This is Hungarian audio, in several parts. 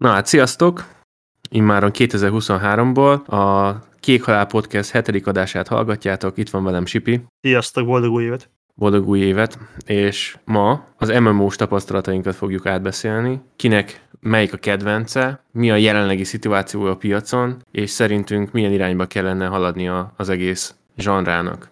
Na hát, sziasztok! Immáron 2023-ból a Kék Halál Podcast hetedik adását hallgatjátok, itt van velem Sipi. Sziasztok, boldog új évet! Boldog új évet, és ma az MMO-s tapasztalatainkat fogjuk átbeszélni, kinek melyik a kedvence, mi a jelenlegi szituáció a piacon, és szerintünk milyen irányba kellene haladnia az egész zsanrának.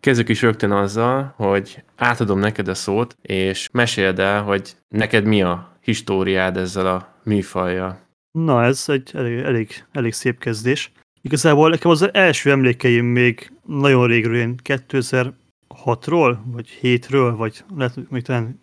Kezdjük is rögtön azzal, hogy átadom neked a szót, és meséld el, hogy neked mi a históriád ezzel a műfajjal. Na, ez egy elég, elég, elég szép kezdés. Igazából nekem az első emlékeim még nagyon régről, én 2006-ról, vagy 7-ről, vagy lehet, még talán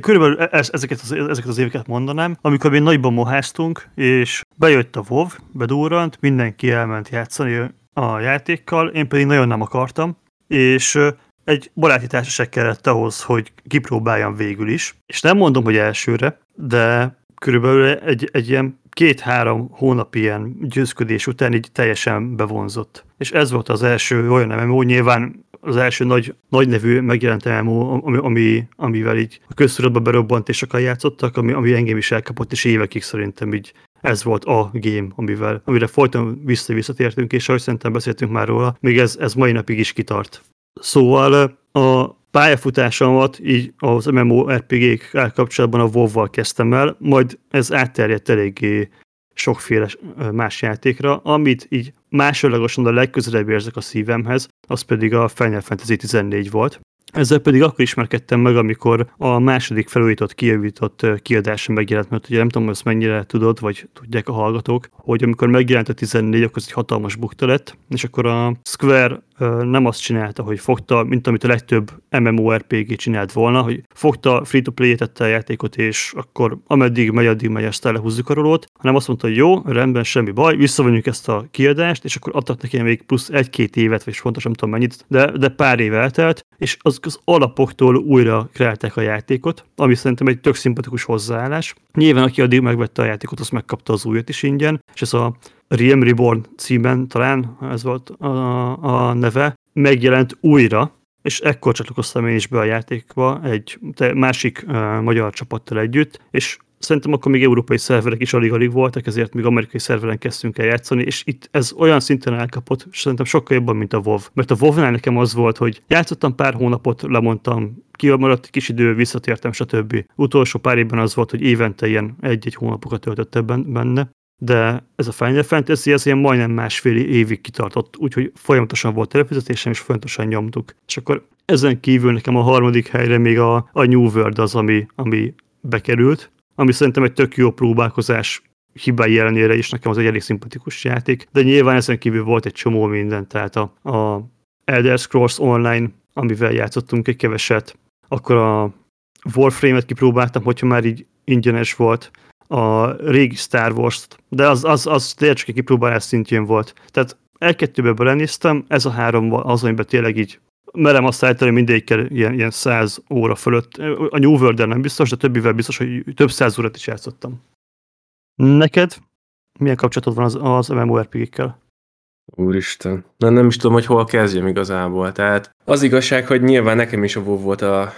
körülbelül e- ezeket az, ezeket az éveket mondanám, amikor mi nagyban moháztunk, és bejött a WoW, bedúrant, mindenki elment játszani a játékkal, én pedig nagyon nem akartam, és egy baráti társaság kellett ahhoz, hogy kipróbáljam végül is. És nem mondom, hogy elsőre, de körülbelül egy, egy ilyen két-három hónap ilyen győzködés után így teljesen bevonzott. És ez volt az első olyan MMO, nyilván az első nagy, nagy nevű megjelent MMO, ami, ami, amivel így a köztudatba berobbant és sokan játszottak, ami, ami engem is elkapott, és évekig szerintem így ez volt a game, amivel, amire folyton vissza-visszatértünk, és ahogy szerintem beszéltünk már róla, még ez, ez mai napig is kitart. Szóval a pályafutásomat így az MMORPG-kkel kapcsolatban a WoW-val kezdtem el, majd ez átterjedt eléggé sokféle más játékra, amit így másodlagosan a legközelebb érzek a szívemhez, az pedig a Final Fantasy 14 volt. Ezzel pedig akkor ismerkedtem meg, amikor a második felújított, kijavított kiadása megjelent, mert ugye nem tudom, hogy ezt mennyire tudod, vagy tudják a hallgatók, hogy amikor megjelent a 14, akkor ez egy hatalmas bukta lett, és akkor a Square nem azt csinálta, hogy fogta, mint amit a legtöbb MMORPG csinált volna, hogy fogta free-to-play tette a játékot, és akkor ameddig megy, addig megy, ezt lehúzzuk a rolót, hanem azt mondta, hogy jó, rendben, semmi baj, visszavonjuk ezt a kiadást, és akkor adtak neki még plusz egy-két évet, vagy fontos, nem tudom mennyit, de, de pár év eltelt, és az, az alapoktól újra kreálták a játékot, ami szerintem egy tök szimpatikus hozzáállás. Nyilván, aki addig megvette a játékot, az megkapta az újat is ingyen, és ez a Realm Reborn címen talán ez volt a, a neve, megjelent újra, és ekkor csatlakoztam én is be a játékba egy másik uh, magyar csapattal együtt, és szerintem akkor még európai szerverek is alig-alig voltak, ezért még amerikai szerveren kezdtünk el játszani, és itt ez olyan szinten elkapott, és szerintem sokkal jobban, mint a WoW. Mert a WoW-nál nekem az volt, hogy játszottam pár hónapot, lemondtam, kimaradt kis idő, visszatértem, stb. Utolsó pár évben az volt, hogy évente ilyen egy-egy hónapokat töltöttem benne, de ez a Final Fantasy ez ilyen majdnem másfél évig kitartott, úgyhogy folyamatosan volt előfizetésem, és folyamatosan nyomtuk. És akkor ezen kívül nekem a harmadik helyre még a, a New World az, ami, ami bekerült, ami szerintem egy tök jó próbálkozás hibái ellenére is nekem az egy elég szimpatikus játék, de nyilván ezen kívül volt egy csomó minden, tehát a, a Elder Scrolls Online, amivel játszottunk egy keveset, akkor a Warframe-et kipróbáltam, hogyha már így ingyenes volt, a régi Star Wars-t, de az, az, az tényleg csak egy kipróbálás szintjén volt. Tehát egy-kettőbe belenéztem, ez a három az, amiben tényleg így merem azt állítani, hogy mindegyikkel ilyen, ilyen száz óra fölött. A New world nem biztos, de többivel biztos, hogy több száz órát is játszottam. Neked milyen kapcsolatod van az, az MMORPG-kkel? Úristen. Na, nem is tudom, hogy hol kezdjem igazából. Tehát az igazság, hogy nyilván nekem is a WoW volt a,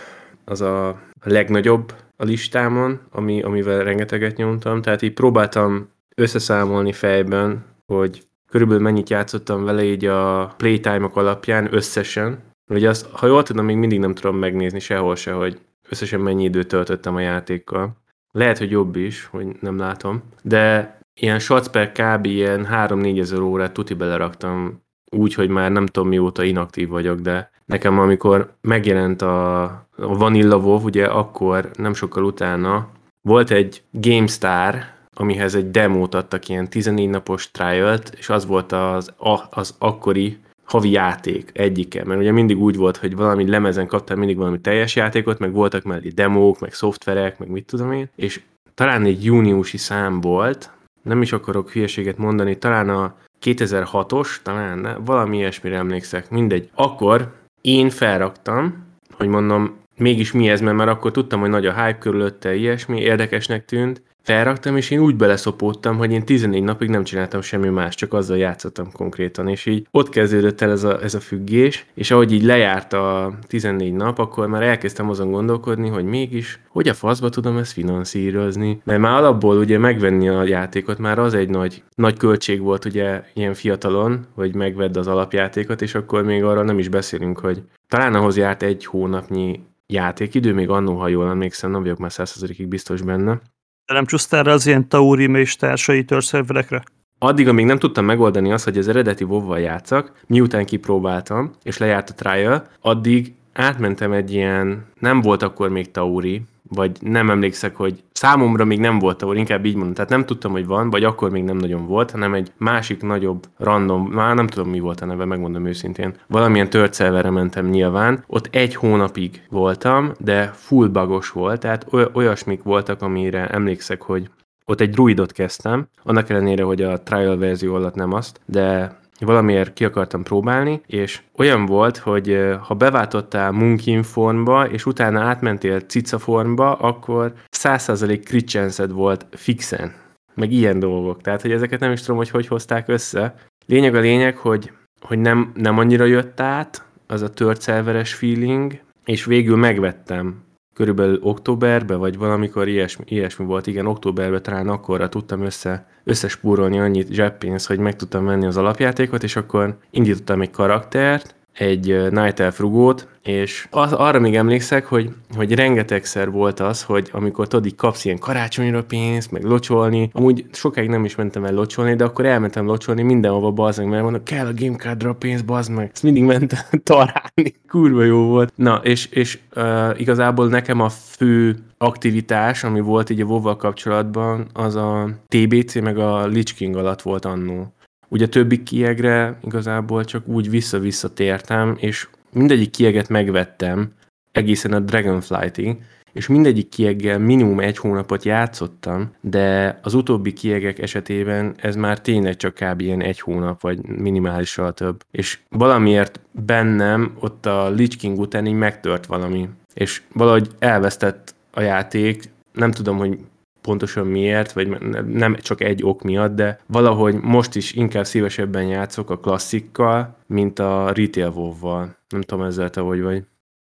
az a legnagyobb a listámon, ami, amivel rengeteget nyomtam, tehát így próbáltam összeszámolni fejben, hogy körülbelül mennyit játszottam vele így a playtime-ok alapján összesen. Ugye azt, ha jól tudom, még mindig nem tudom megnézni sehol se, hogy összesen mennyi időt töltöttem a játékkal. Lehet, hogy jobb is, hogy nem látom, de ilyen shots per kb. ilyen 3-4 ezer órát tuti beleraktam úgy, hogy már nem tudom mióta inaktív vagyok, de nekem amikor megjelent a Vanilla WoW, ugye akkor nem sokkal utána volt egy GameStar, amihez egy demót adtak, ilyen 14 napos trial és az volt az, az akkori havi játék egyike, mert ugye mindig úgy volt, hogy valami lemezen kaptál mindig valami teljes játékot, meg voltak mellé demók, meg szoftverek, meg mit tudom én, és talán egy júniusi szám volt, nem is akarok hülyeséget mondani, talán a 2006-os, talán ne, valami ilyesmire emlékszek, mindegy. Akkor én felraktam, hogy mondom, mégis mi ez, mert már akkor tudtam, hogy nagy a hype körülötte, ilyesmi, érdekesnek tűnt, felraktam, és én úgy beleszopódtam, hogy én 14 napig nem csináltam semmi más, csak azzal játszottam konkrétan, és így ott kezdődött el ez a, ez a függés, és ahogy így lejárt a 14 nap, akkor már elkezdtem azon gondolkodni, hogy mégis, hogy a faszba tudom ezt finanszírozni, mert már alapból ugye megvenni a játékot már az egy nagy, nagy költség volt ugye ilyen fiatalon, hogy megvedd az alapjátékot, és akkor még arra nem is beszélünk, hogy talán ahhoz járt egy hónapnyi játékidő, még annó, ha jól emlékszem, nem vagyok már 100%-ig biztos benne. De nem csúsztál rá az ilyen Tauri és társai törszerverekre? Addig, amíg nem tudtam megoldani azt, hogy az eredeti wow játszak, miután kipróbáltam, és lejárt a trial, addig átmentem egy ilyen, nem volt akkor még Tauri, vagy nem emlékszek, hogy számomra még nem volt ahol, inkább így mondom, tehát nem tudtam, hogy van, vagy akkor még nem nagyon volt, hanem egy másik nagyobb random, már nem tudom mi volt a neve, megmondom őszintén. Valamilyen tört mentem nyilván, ott egy hónapig voltam, de full bagos volt, tehát olyasmik voltak, amire emlékszek, hogy ott egy druidot kezdtem, annak ellenére, hogy a trial verzió alatt nem azt, de valamiért ki akartam próbálni, és olyan volt, hogy ha beváltottál Munkin formba, és utána átmentél cica formba, akkor 100% crit chance volt fixen. Meg ilyen dolgok. Tehát, hogy ezeket nem is tudom, hogy hogy hozták össze. Lényeg a lényeg, hogy, hogy nem, nem annyira jött át az a tört feeling, és végül megvettem körülbelül októberben, vagy valamikor ilyesmi, ilyesmi volt, igen, októberben talán akkorra tudtam össze, összespúrolni annyit zseppénzt, hogy meg tudtam venni az alapjátékot, és akkor indítottam egy karaktert, egy Night Elf rugót, és az, arra még emlékszek, hogy, hogy rengetegszer volt az, hogy amikor tudod, így kapsz ilyen karácsonyra pénzt, meg locsolni, amúgy sokáig nem is mentem el locsolni, de akkor elmentem locsolni mindenhova, bazd mert mondom, kell a gamecardra pénz, bazd meg. Ezt mindig mentem találni, kurva jó volt. Na, és, és uh, igazából nekem a fő aktivitás, ami volt így a WoW kapcsolatban, az a TBC meg a Lich King alatt volt annó. Ugye többi kiegre igazából csak úgy vissza-vissza tértem, és mindegyik kieget megvettem egészen a Dragonflightig, és mindegyik kieggel minimum egy hónapot játszottam, de az utóbbi kiegek esetében ez már tényleg csak kb. ilyen egy hónap, vagy minimálisan több. És valamiért bennem ott a Lich King után így megtört valami. És valahogy elvesztett a játék, nem tudom, hogy pontosan miért, vagy nem csak egy ok miatt, de valahogy most is inkább szívesebben játszok a klasszikkal, mint a retail WoW-val. Nem tudom ezzel te hogy vagy.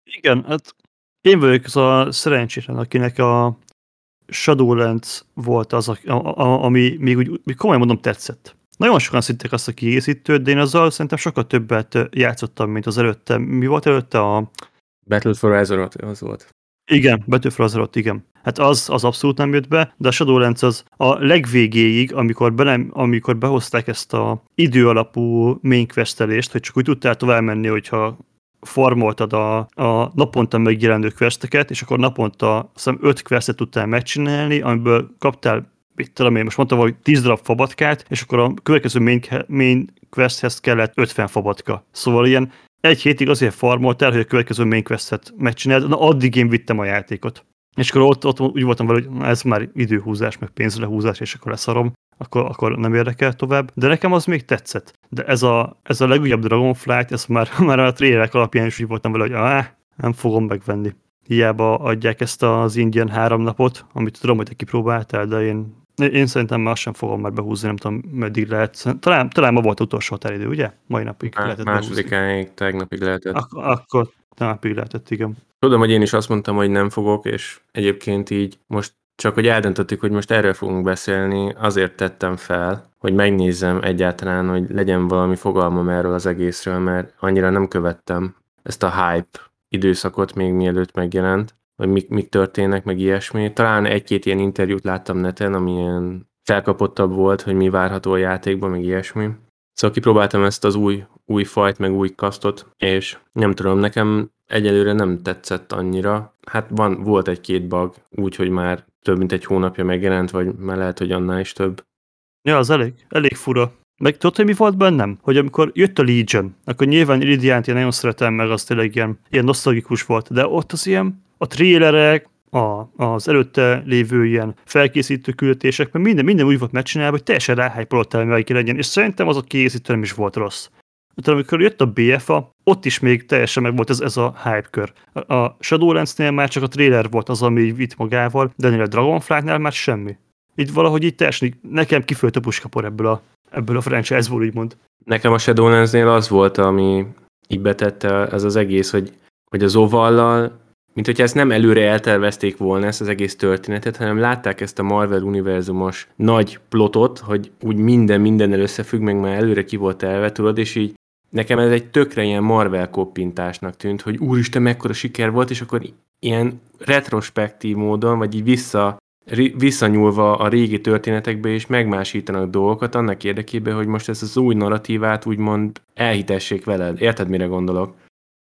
Igen, hát én vagyok az a szerencsétlen, akinek a Shadowlands volt az, a, a, a, ami még úgy, még komolyan mondom tetszett. Nagyon sokan szittek azt a kiegészítőt, de én azzal szerintem sokkal többet játszottam, mint az előtte. Mi volt előtte a... Battle for Azeroth az volt. Igen, Battle for Azeroth, igen. Hát az, az abszolút nem jött be, de a Shadowlands az a legvégéig, amikor, be amikor behozták ezt a idő alapú main questelést, hogy csak úgy tudtál tovább menni, hogyha farmoltad a, a naponta megjelenő questeket, és akkor naponta hiszem 5 questet tudtál megcsinálni, amiből kaptál mit tudom én, most mondtam, hogy 10 darab fabatkát, és akkor a következő main, main questhez kellett 50 fabatka. Szóval ilyen egy hétig azért farmoltál, hogy a következő main questet megcsináld, na addig én vittem a játékot. És akkor ott, ott úgy voltam vele, hogy ez már időhúzás, meg pénzlehúzás, és akkor leszarom, akkor, akkor nem érdekel tovább. De nekem az még tetszett. De ez a, ez a legújabb Dragonflight, ez már, már a trailerek alapján is úgy voltam vele, hogy ah, nem fogom megvenni. Hiába adják ezt az ingyen három napot, amit tudom, hogy te kipróbáltál, de én én szerintem már sem fogom már behúzni, nem tudom, meddig lehet. Talán, talán ma volt utolsó határidő, ugye? Mai napig Má, lehetett Másodikáig, tegnapig lehetett. Ak- akkor tegnapig lehetett, igen. Tudom, hogy én is azt mondtam, hogy nem fogok, és egyébként így most csak hogy eldöntöttük, hogy most erről fogunk beszélni, azért tettem fel, hogy megnézzem egyáltalán, hogy legyen valami fogalmam erről az egészről, mert annyira nem követtem ezt a hype időszakot még mielőtt megjelent vagy mik, mik történnek, meg ilyesmi. Talán egy-két ilyen interjút láttam neten, ami ilyen felkapottabb volt, hogy mi várható a játékban, meg ilyesmi. Szóval kipróbáltam ezt az új, új fajt, meg új kasztot, és nem tudom, nekem egyelőre nem tetszett annyira. Hát van, volt egy-két bug, úgyhogy már több mint egy hónapja megjelent, vagy már lehet, hogy annál is több. Ja, az elég, elég fura. Meg tudod, hogy mi volt bennem? Hogy amikor jött a Legion, akkor nyilván Iridiánt én nagyon szeretem, meg az tényleg ilyen, ilyen nosztalgikus volt, de ott az ilyen a trélerek, a, az előtte lévő ilyen felkészítő küldetések, mert minden, minden úgy volt megcsinálva, hogy teljesen ráhájpolott el, ki legyen, és szerintem az a készítő nem is volt rossz. Tehát amikor jött a BFA, ott is még teljesen meg volt ez, ez a hype kör. A Shadowlands-nél már csak a trailer volt az, ami vitt magával, de a Dragonflight-nál már semmi. így valahogy így teljesen nekem kifőtt a puskapor ebből a, ebből a franchise-ból, úgymond. Nekem a Shadowlands-nél az volt, ami így betette ez az egész, hogy, hogy az ovallal, mint hogyha ezt nem előre eltervezték volna, ezt az egész történetet, hanem látták ezt a Marvel univerzumos nagy plotot, hogy úgy minden mindennel összefügg, meg már előre ki volt elve, tudod, és így nekem ez egy tökre ilyen Marvel koppintásnak tűnt, hogy úristen, mekkora siker volt, és akkor ilyen retrospektív módon, vagy így vissza, visszanyúlva a régi történetekbe, és megmásítanak dolgokat annak érdekében, hogy most ezt az új narratívát úgymond elhitessék veled. Érted, mire gondolok?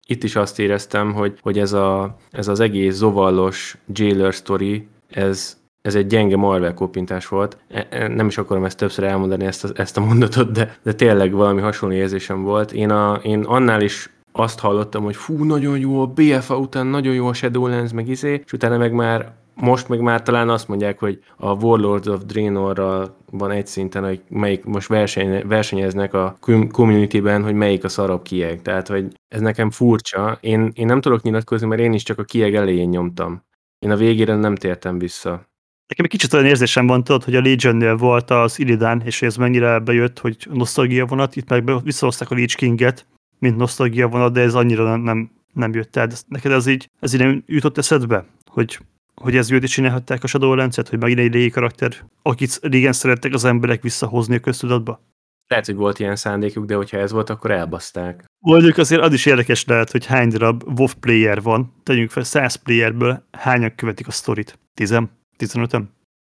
Itt is azt éreztem, hogy, hogy ez, a, ez az egész zovallos jailer story, ez, ez egy gyenge Marvel kopintás volt. E, e, nem is akarom ezt többször elmondani, ezt a, ezt a mondatot, de, de tényleg valami hasonló érzésem volt. Én, a, én annál is azt hallottam, hogy fú, nagyon jó a BFA után, nagyon jó a Shadowlands, meg izé, és utána meg már most meg már talán azt mondják, hogy a Warlords of Draenorral van egy szinten, hogy melyik most verseny, versenyeznek a community-ben, hogy melyik a szarabb kieg. Tehát, hogy ez nekem furcsa. Én, én nem tudok nyilatkozni, mert én is csak a kieg elején nyomtam. Én a végére nem tértem vissza. Nekem egy kicsit olyan érzésem van, tudod, hogy a Legion-nél volt az Illidan, és ez mennyire bejött, hogy nosztalgia vonat, itt meg visszahozták a Lich King-et, mint nosztalgia vonat, de ez annyira nem, nem, nem jött el. De neked ez így, ez így nem jutott eszedbe, hogy hogy ez is csinálhatták a Shadowlands-et, hogy megint egy régi karakter, akit régen szerettek az emberek visszahozni a köztudatba? Lehet, hogy volt ilyen szándékuk, de hogyha ez volt, akkor elbaszták. Mondjuk azért az is érdekes lehet, hogy hány darab WoW player van. Tegyünk fel 100 playerből hányan követik a sztorit? 10 15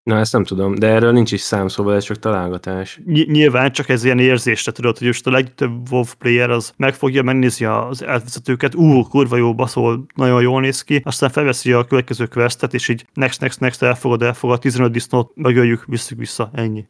Na, ezt nem tudom, de erről nincs is szám, szóval ez csak találgatás. Ny- nyilván csak ez ilyen érzésre tudod, hogy most a legtöbb WoW player az megfogja, megnézi az elvezetőket, ú, kurva jó baszol, nagyon jól néz ki, aztán felveszi a következő questet, és így next, next, next, elfogad, elfogad, 15 disznót, megöljük, visszük vissza, ennyi.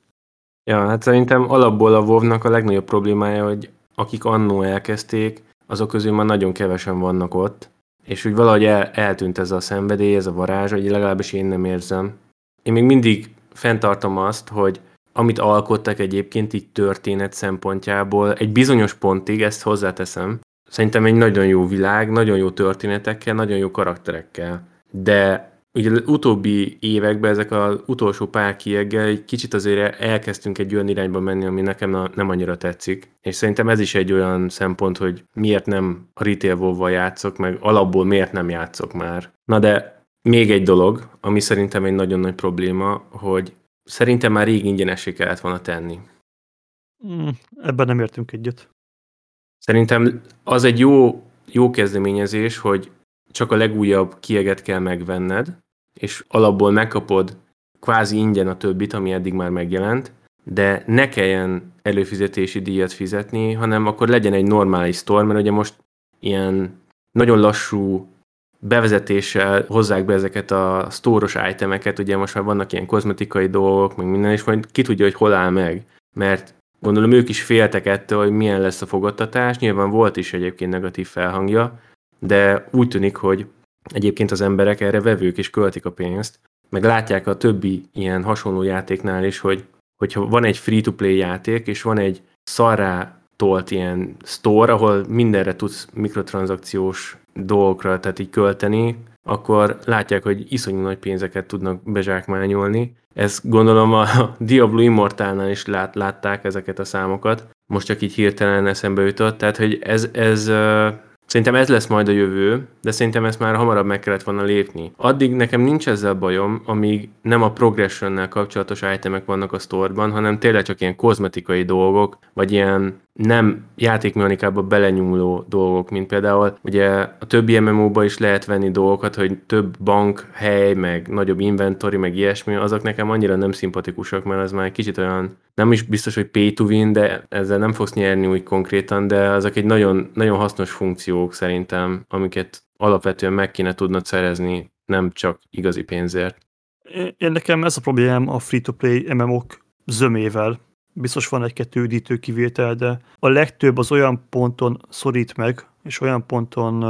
Ja, hát szerintem alapból a WoW-nak a legnagyobb problémája, hogy akik annó elkezdték, azok közül már nagyon kevesen vannak ott, és úgy valahogy el, eltűnt ez a szenvedély, ez a varázs, hogy legalábbis én nem érzem én még mindig fenntartom azt, hogy amit alkottak egyébként így történet szempontjából, egy bizonyos pontig, ezt hozzáteszem, szerintem egy nagyon jó világ, nagyon jó történetekkel, nagyon jó karakterekkel. De ugye utóbbi években ezek az utolsó pár kieggel egy kicsit azért elkezdtünk egy olyan irányba menni, ami nekem nem annyira tetszik. És szerintem ez is egy olyan szempont, hogy miért nem a Retail wow játszok, meg alapból miért nem játszok már. Na de még egy dolog, ami szerintem egy nagyon nagy probléma, hogy szerintem már rég ingyenesé kellett volna tenni. Mm, ebben nem értünk egyet. Szerintem az egy jó, jó kezdeményezés, hogy csak a legújabb kieget kell megvenned, és alapból megkapod kvázi ingyen a többit, ami eddig már megjelent, de ne kelljen előfizetési díjat fizetni, hanem akkor legyen egy normális store, mert ugye most ilyen nagyon lassú bevezetéssel hozzák be ezeket a sztóros itemeket, ugye most már vannak ilyen kozmetikai dolgok, meg minden, és majd ki tudja, hogy hol áll meg. Mert gondolom ők is féltek ettől, hogy milyen lesz a fogadtatás, nyilván volt is egyébként negatív felhangja, de úgy tűnik, hogy egyébként az emberek erre vevők is költik a pénzt, meg látják a többi ilyen hasonló játéknál is, hogy hogyha van egy free-to-play játék, és van egy szarrá tolt ilyen store, ahol mindenre tudsz mikrotranszakciós dolgokra, tehát így költeni, akkor látják, hogy iszonyú nagy pénzeket tudnak bezsákmányolni. Ezt gondolom a Diablo Immortalnál is lát, látták ezeket a számokat. Most csak így hirtelen eszembe jutott. Tehát, hogy ez, ez Szerintem ez lesz majd a jövő, de szerintem ezt már hamarabb meg kellett volna lépni. Addig nekem nincs ezzel bajom, amíg nem a progressionnel kapcsolatos itemek vannak a storeban, hanem tényleg csak ilyen kozmetikai dolgok, vagy ilyen nem játékmechanikába belenyúló dolgok, mint például ugye a többi MMO-ba is lehet venni dolgokat, hogy több bank, hely, meg nagyobb inventory, meg ilyesmi, azok nekem annyira nem szimpatikusak, mert az már kicsit olyan, nem is biztos, hogy pay to win, de ezzel nem fogsz nyerni úgy konkrétan, de azok egy nagyon, nagyon hasznos funkciók szerintem, amiket alapvetően meg kéne tudnod szerezni, nem csak igazi pénzért. Én nekem ez a problémám a free-to-play MMO-k zömével, biztos van egy-kettő üdítő kivétel, de a legtöbb az olyan ponton szorít meg, és olyan ponton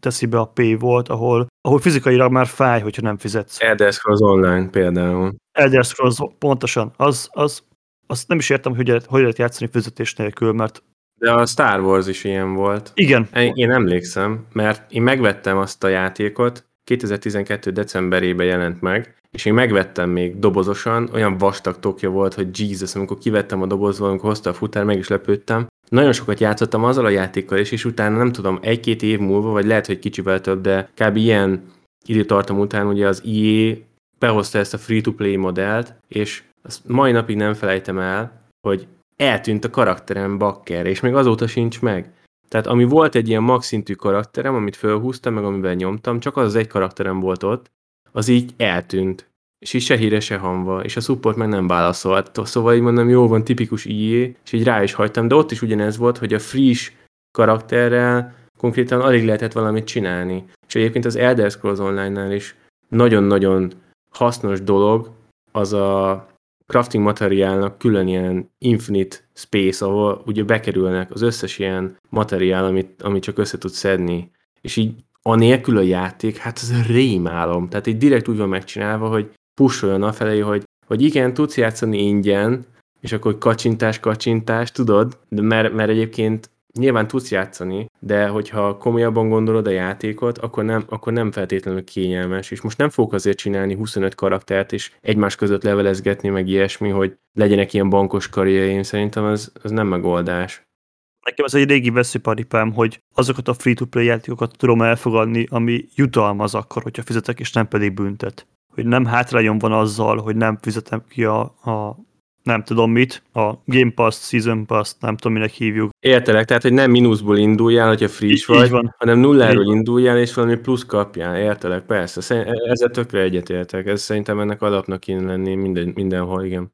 teszi be a P volt, ahol, ahol fizikailag már fáj, hogyha nem fizetsz. Elder Scrolls Online például. Elder Scrolls, pontosan. Az, az, azt nem is értem, hogy hogy lehet játszani fizetés nélkül, mert de a Star Wars is ilyen volt. Igen. Én, emlékszem, mert én megvettem azt a játékot, 2012. decemberében jelent meg, és én megvettem még dobozosan, olyan vastag tokja volt, hogy Jesus, amikor kivettem a dobozból, amikor hozta a futár, meg is lepődtem. Nagyon sokat játszottam azzal a játékkal is, és utána nem tudom, egy-két év múlva, vagy lehet, hogy kicsivel több, de kb. ilyen időtartam után ugye az EA behozta ezt a free-to-play modellt, és azt mai napig nem felejtem el, hogy eltűnt a karakterem bakker, és még azóta sincs meg. Tehát ami volt egy ilyen max karakterem, amit felhúztam, meg amiben nyomtam, csak az az egy karakterem volt ott, az így eltűnt. És így se híre, se hanva, és a support meg nem válaszolt. Szóval így mondom, jó van, tipikus IE, és így rá is hagytam, de ott is ugyanez volt, hogy a friss karakterrel konkrétan alig lehetett valamit csinálni. És egyébként az Elder Scrolls Online-nál is nagyon-nagyon hasznos dolog az a crafting materiálnak külön ilyen infinite space, ahol ugye bekerülnek az összes ilyen materiál, amit, amit csak össze tud szedni. És így anélkül a játék, hát ez rémálom. Tehát így direkt úgy van megcsinálva, hogy pusoljon afelé, hogy, hogy igen, tudsz játszani ingyen, és akkor kacsintás, kacsintás, tudod? De mert, mert egyébként nyilván tudsz játszani, de hogyha komolyabban gondolod a játékot, akkor nem, akkor nem feltétlenül kényelmes. És most nem fogok azért csinálni 25 karaktert, és egymás között levelezgetni, meg ilyesmi, hogy legyenek ilyen bankos karrierjeim, szerintem ez, ez nem megoldás. Nekem ez egy régi veszőparipám, hogy azokat a free-to-play játékokat tudom elfogadni, ami jutalmaz akkor, hogyha fizetek, és nem pedig büntet. Hogy nem hátrányom van azzal, hogy nem fizetem ki a, a nem tudom mit, a Game Pass, Season Pass, nem tudom minek hívjuk. Értelek, tehát hogy nem mínuszból induljál, hogyha free is vagy, van. hanem nulláról induljál, és valami plusz kapjál, értelek, persze. Ezzel tökre egyetértek, ez szerintem ennek alapnak kéne lenni minden, mindenhol, igen.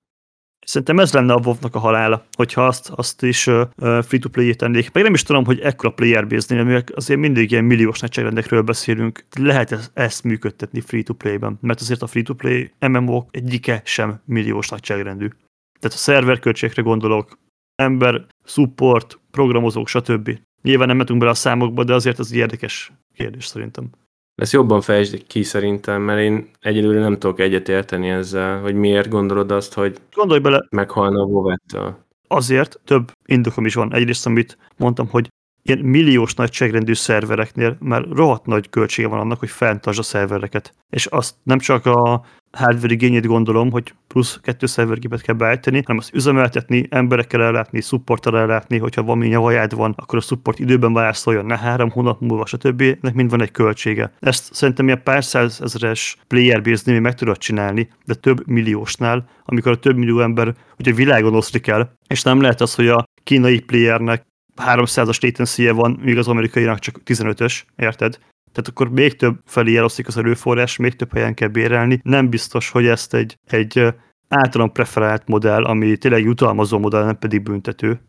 Szerintem ez lenne a wow a halála, hogyha azt, azt is uh, free-to-play tennék. Meg nem is tudom, hogy ekkora player base mert azért mindig ilyen milliós nagyságrendekről beszélünk. Lehet ezt, ezt működtetni free-to-play-ben, mert azért a free-to-play MMO egyike sem milliós nagyságrendű. Tehát a szerverköltségekre gondolok, ember, support, programozók, stb. Nyilván nem metünk bele a számokba, de azért az érdekes kérdés szerintem. Ezt jobban fejtsd ki szerintem, mert én egyelőre nem tudok egyet érteni ezzel, hogy miért gondolod azt, hogy Gondolj bele, meghalna a vovettől. Azért több indokom is van. Egyrészt, amit mondtam, hogy ilyen milliós nagyságrendű szervereknél már rohadt nagy költsége van annak, hogy fenntartsd a szervereket. És azt nem csak a hardware igényét gondolom, hogy plusz kettő szervergépet kell beállítani, hanem azt üzemeltetni, emberekkel ellátni, supporttal ellátni, hogyha valami nyavajád van, akkor a support időben válaszoljon, ne három hónap múlva, stb. Ennek mind van egy költsége. Ezt szerintem ilyen pár százezeres player base meg tudod csinálni, de több milliósnál, amikor a több millió ember ugye világon oszlik el, és nem lehet az, hogy a kínai playernek 300-as latency van, míg az amerikainak csak 15-ös, érted? Tehát akkor még több felé eloszlik az erőforrás, még több helyen kell bérelni. Nem biztos, hogy ezt egy, egy általán preferált modell, ami tényleg jutalmazó modell, nem pedig büntető,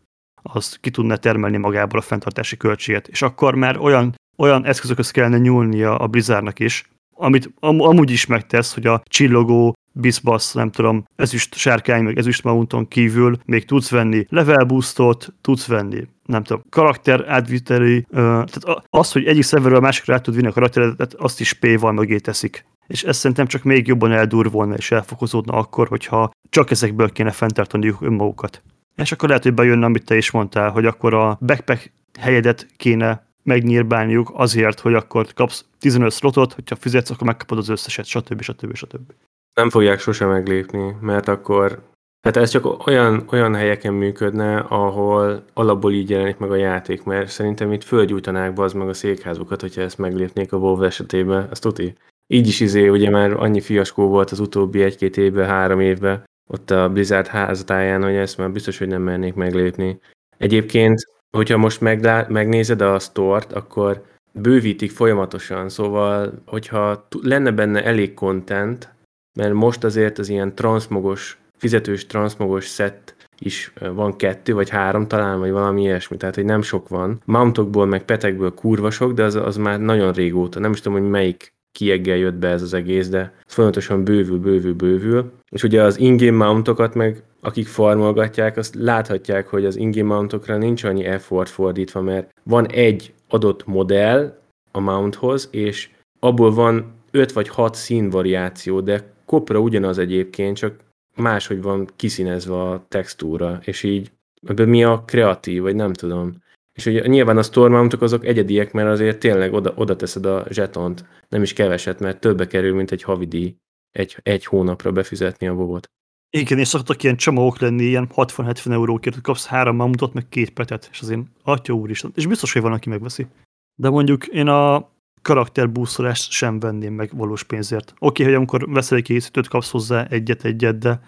az ki tudna termelni magából a fenntartási költséget. És akkor már olyan, olyan eszközökhöz kellene nyúlnia a Blizzardnak is, amit am- amúgy is megtesz, hogy a csillogó bizbasz, nem tudom, ezüst sárkány, meg ezüst mounton kívül még tudsz venni level boostot, tudsz venni nem tudom, karakter átviteli, tehát az, hogy egyik szerverről a másikra át tud vinni a karakteret, azt is P-val mögé teszik. És ez szerintem csak még jobban eldurvolna és elfokozódna akkor, hogyha csak ezekből kéne fenntartaniuk önmagukat. És akkor lehet, hogy bejönne, amit te is mondtál, hogy akkor a backpack helyedet kéne megnyírbálniuk azért, hogy akkor kapsz 15 slotot, hogyha fizetsz, akkor megkapod az összeset, stb. stb. stb. Nem fogják sose meglépni, mert akkor Hát ez csak olyan, olyan helyeken működne, ahol alapból így jelenik meg a játék, mert szerintem itt földgyújtanák be az meg a székházukat, hogyha ezt meglépnék a WoW esetében, azt tuti. Így is izé, ugye már annyi fiaskó volt az utóbbi egy-két évben, három évben, ott a Blizzard házatáján, hogy ezt már biztos, hogy nem mernék meglépni. Egyébként, hogyha most meglá- megnézed a stort, akkor bővítik folyamatosan, szóval, hogyha lenne benne elég content, mert most azért az ilyen transmogos fizetős transzmogos szett is van kettő, vagy három talán, vagy valami ilyesmi, tehát hogy nem sok van. Mountokból, meg petekből kurva sok, de az, az már nagyon régóta. Nem is tudom, hogy melyik kieggel jött be ez az egész, de folyamatosan bővül, bővül, bővül. És ugye az ingame mountokat meg, akik farmolgatják, azt láthatják, hogy az ingame mountokra nincs annyi effort fordítva, mert van egy adott modell a mounthoz, és abból van öt vagy hat színvariáció, de kopra ugyanaz egyébként, csak máshogy van kiszínezve a textúra, és így ebben mi a kreatív, vagy nem tudom. És ugye nyilván a store azok egyediek, mert azért tényleg oda, oda teszed a zsetont, nem is keveset, mert többe kerül, mint egy havidíj. egy, egy hónapra befizetni a vovot. Igen, és szoktak ilyen csomagok lenni, ilyen 60-70 eurókért, kapsz három mamutot, meg két petet, és azért atya úristen, és biztos, hogy van, aki megveszi. De mondjuk én a karakterbúszolást sem venném meg valós pénzért. Oké, okay, hogy amikor veszel egy készítőt, kapsz hozzá egyet-egyet, de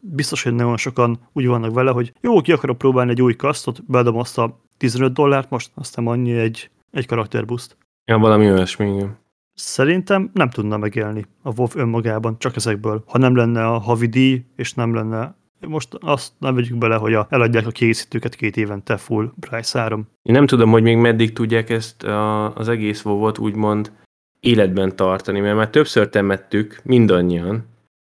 biztos, hogy nagyon sokan úgy vannak vele, hogy jó, ki akarok próbálni egy új kasztot, beadom azt a 15 dollárt most, aztán annyi egy, egy karakterboost. Ja, valami olyasmi. Szerintem nem tudna megélni a WoW önmagában, csak ezekből. Ha nem lenne a havi díj, és nem lenne most azt nem vegyük bele, hogy a, eladják a készítőket két évente full price áram. Én nem tudom, hogy még meddig tudják ezt a, az egész vovot úgymond életben tartani, mert már többször temettük mindannyian,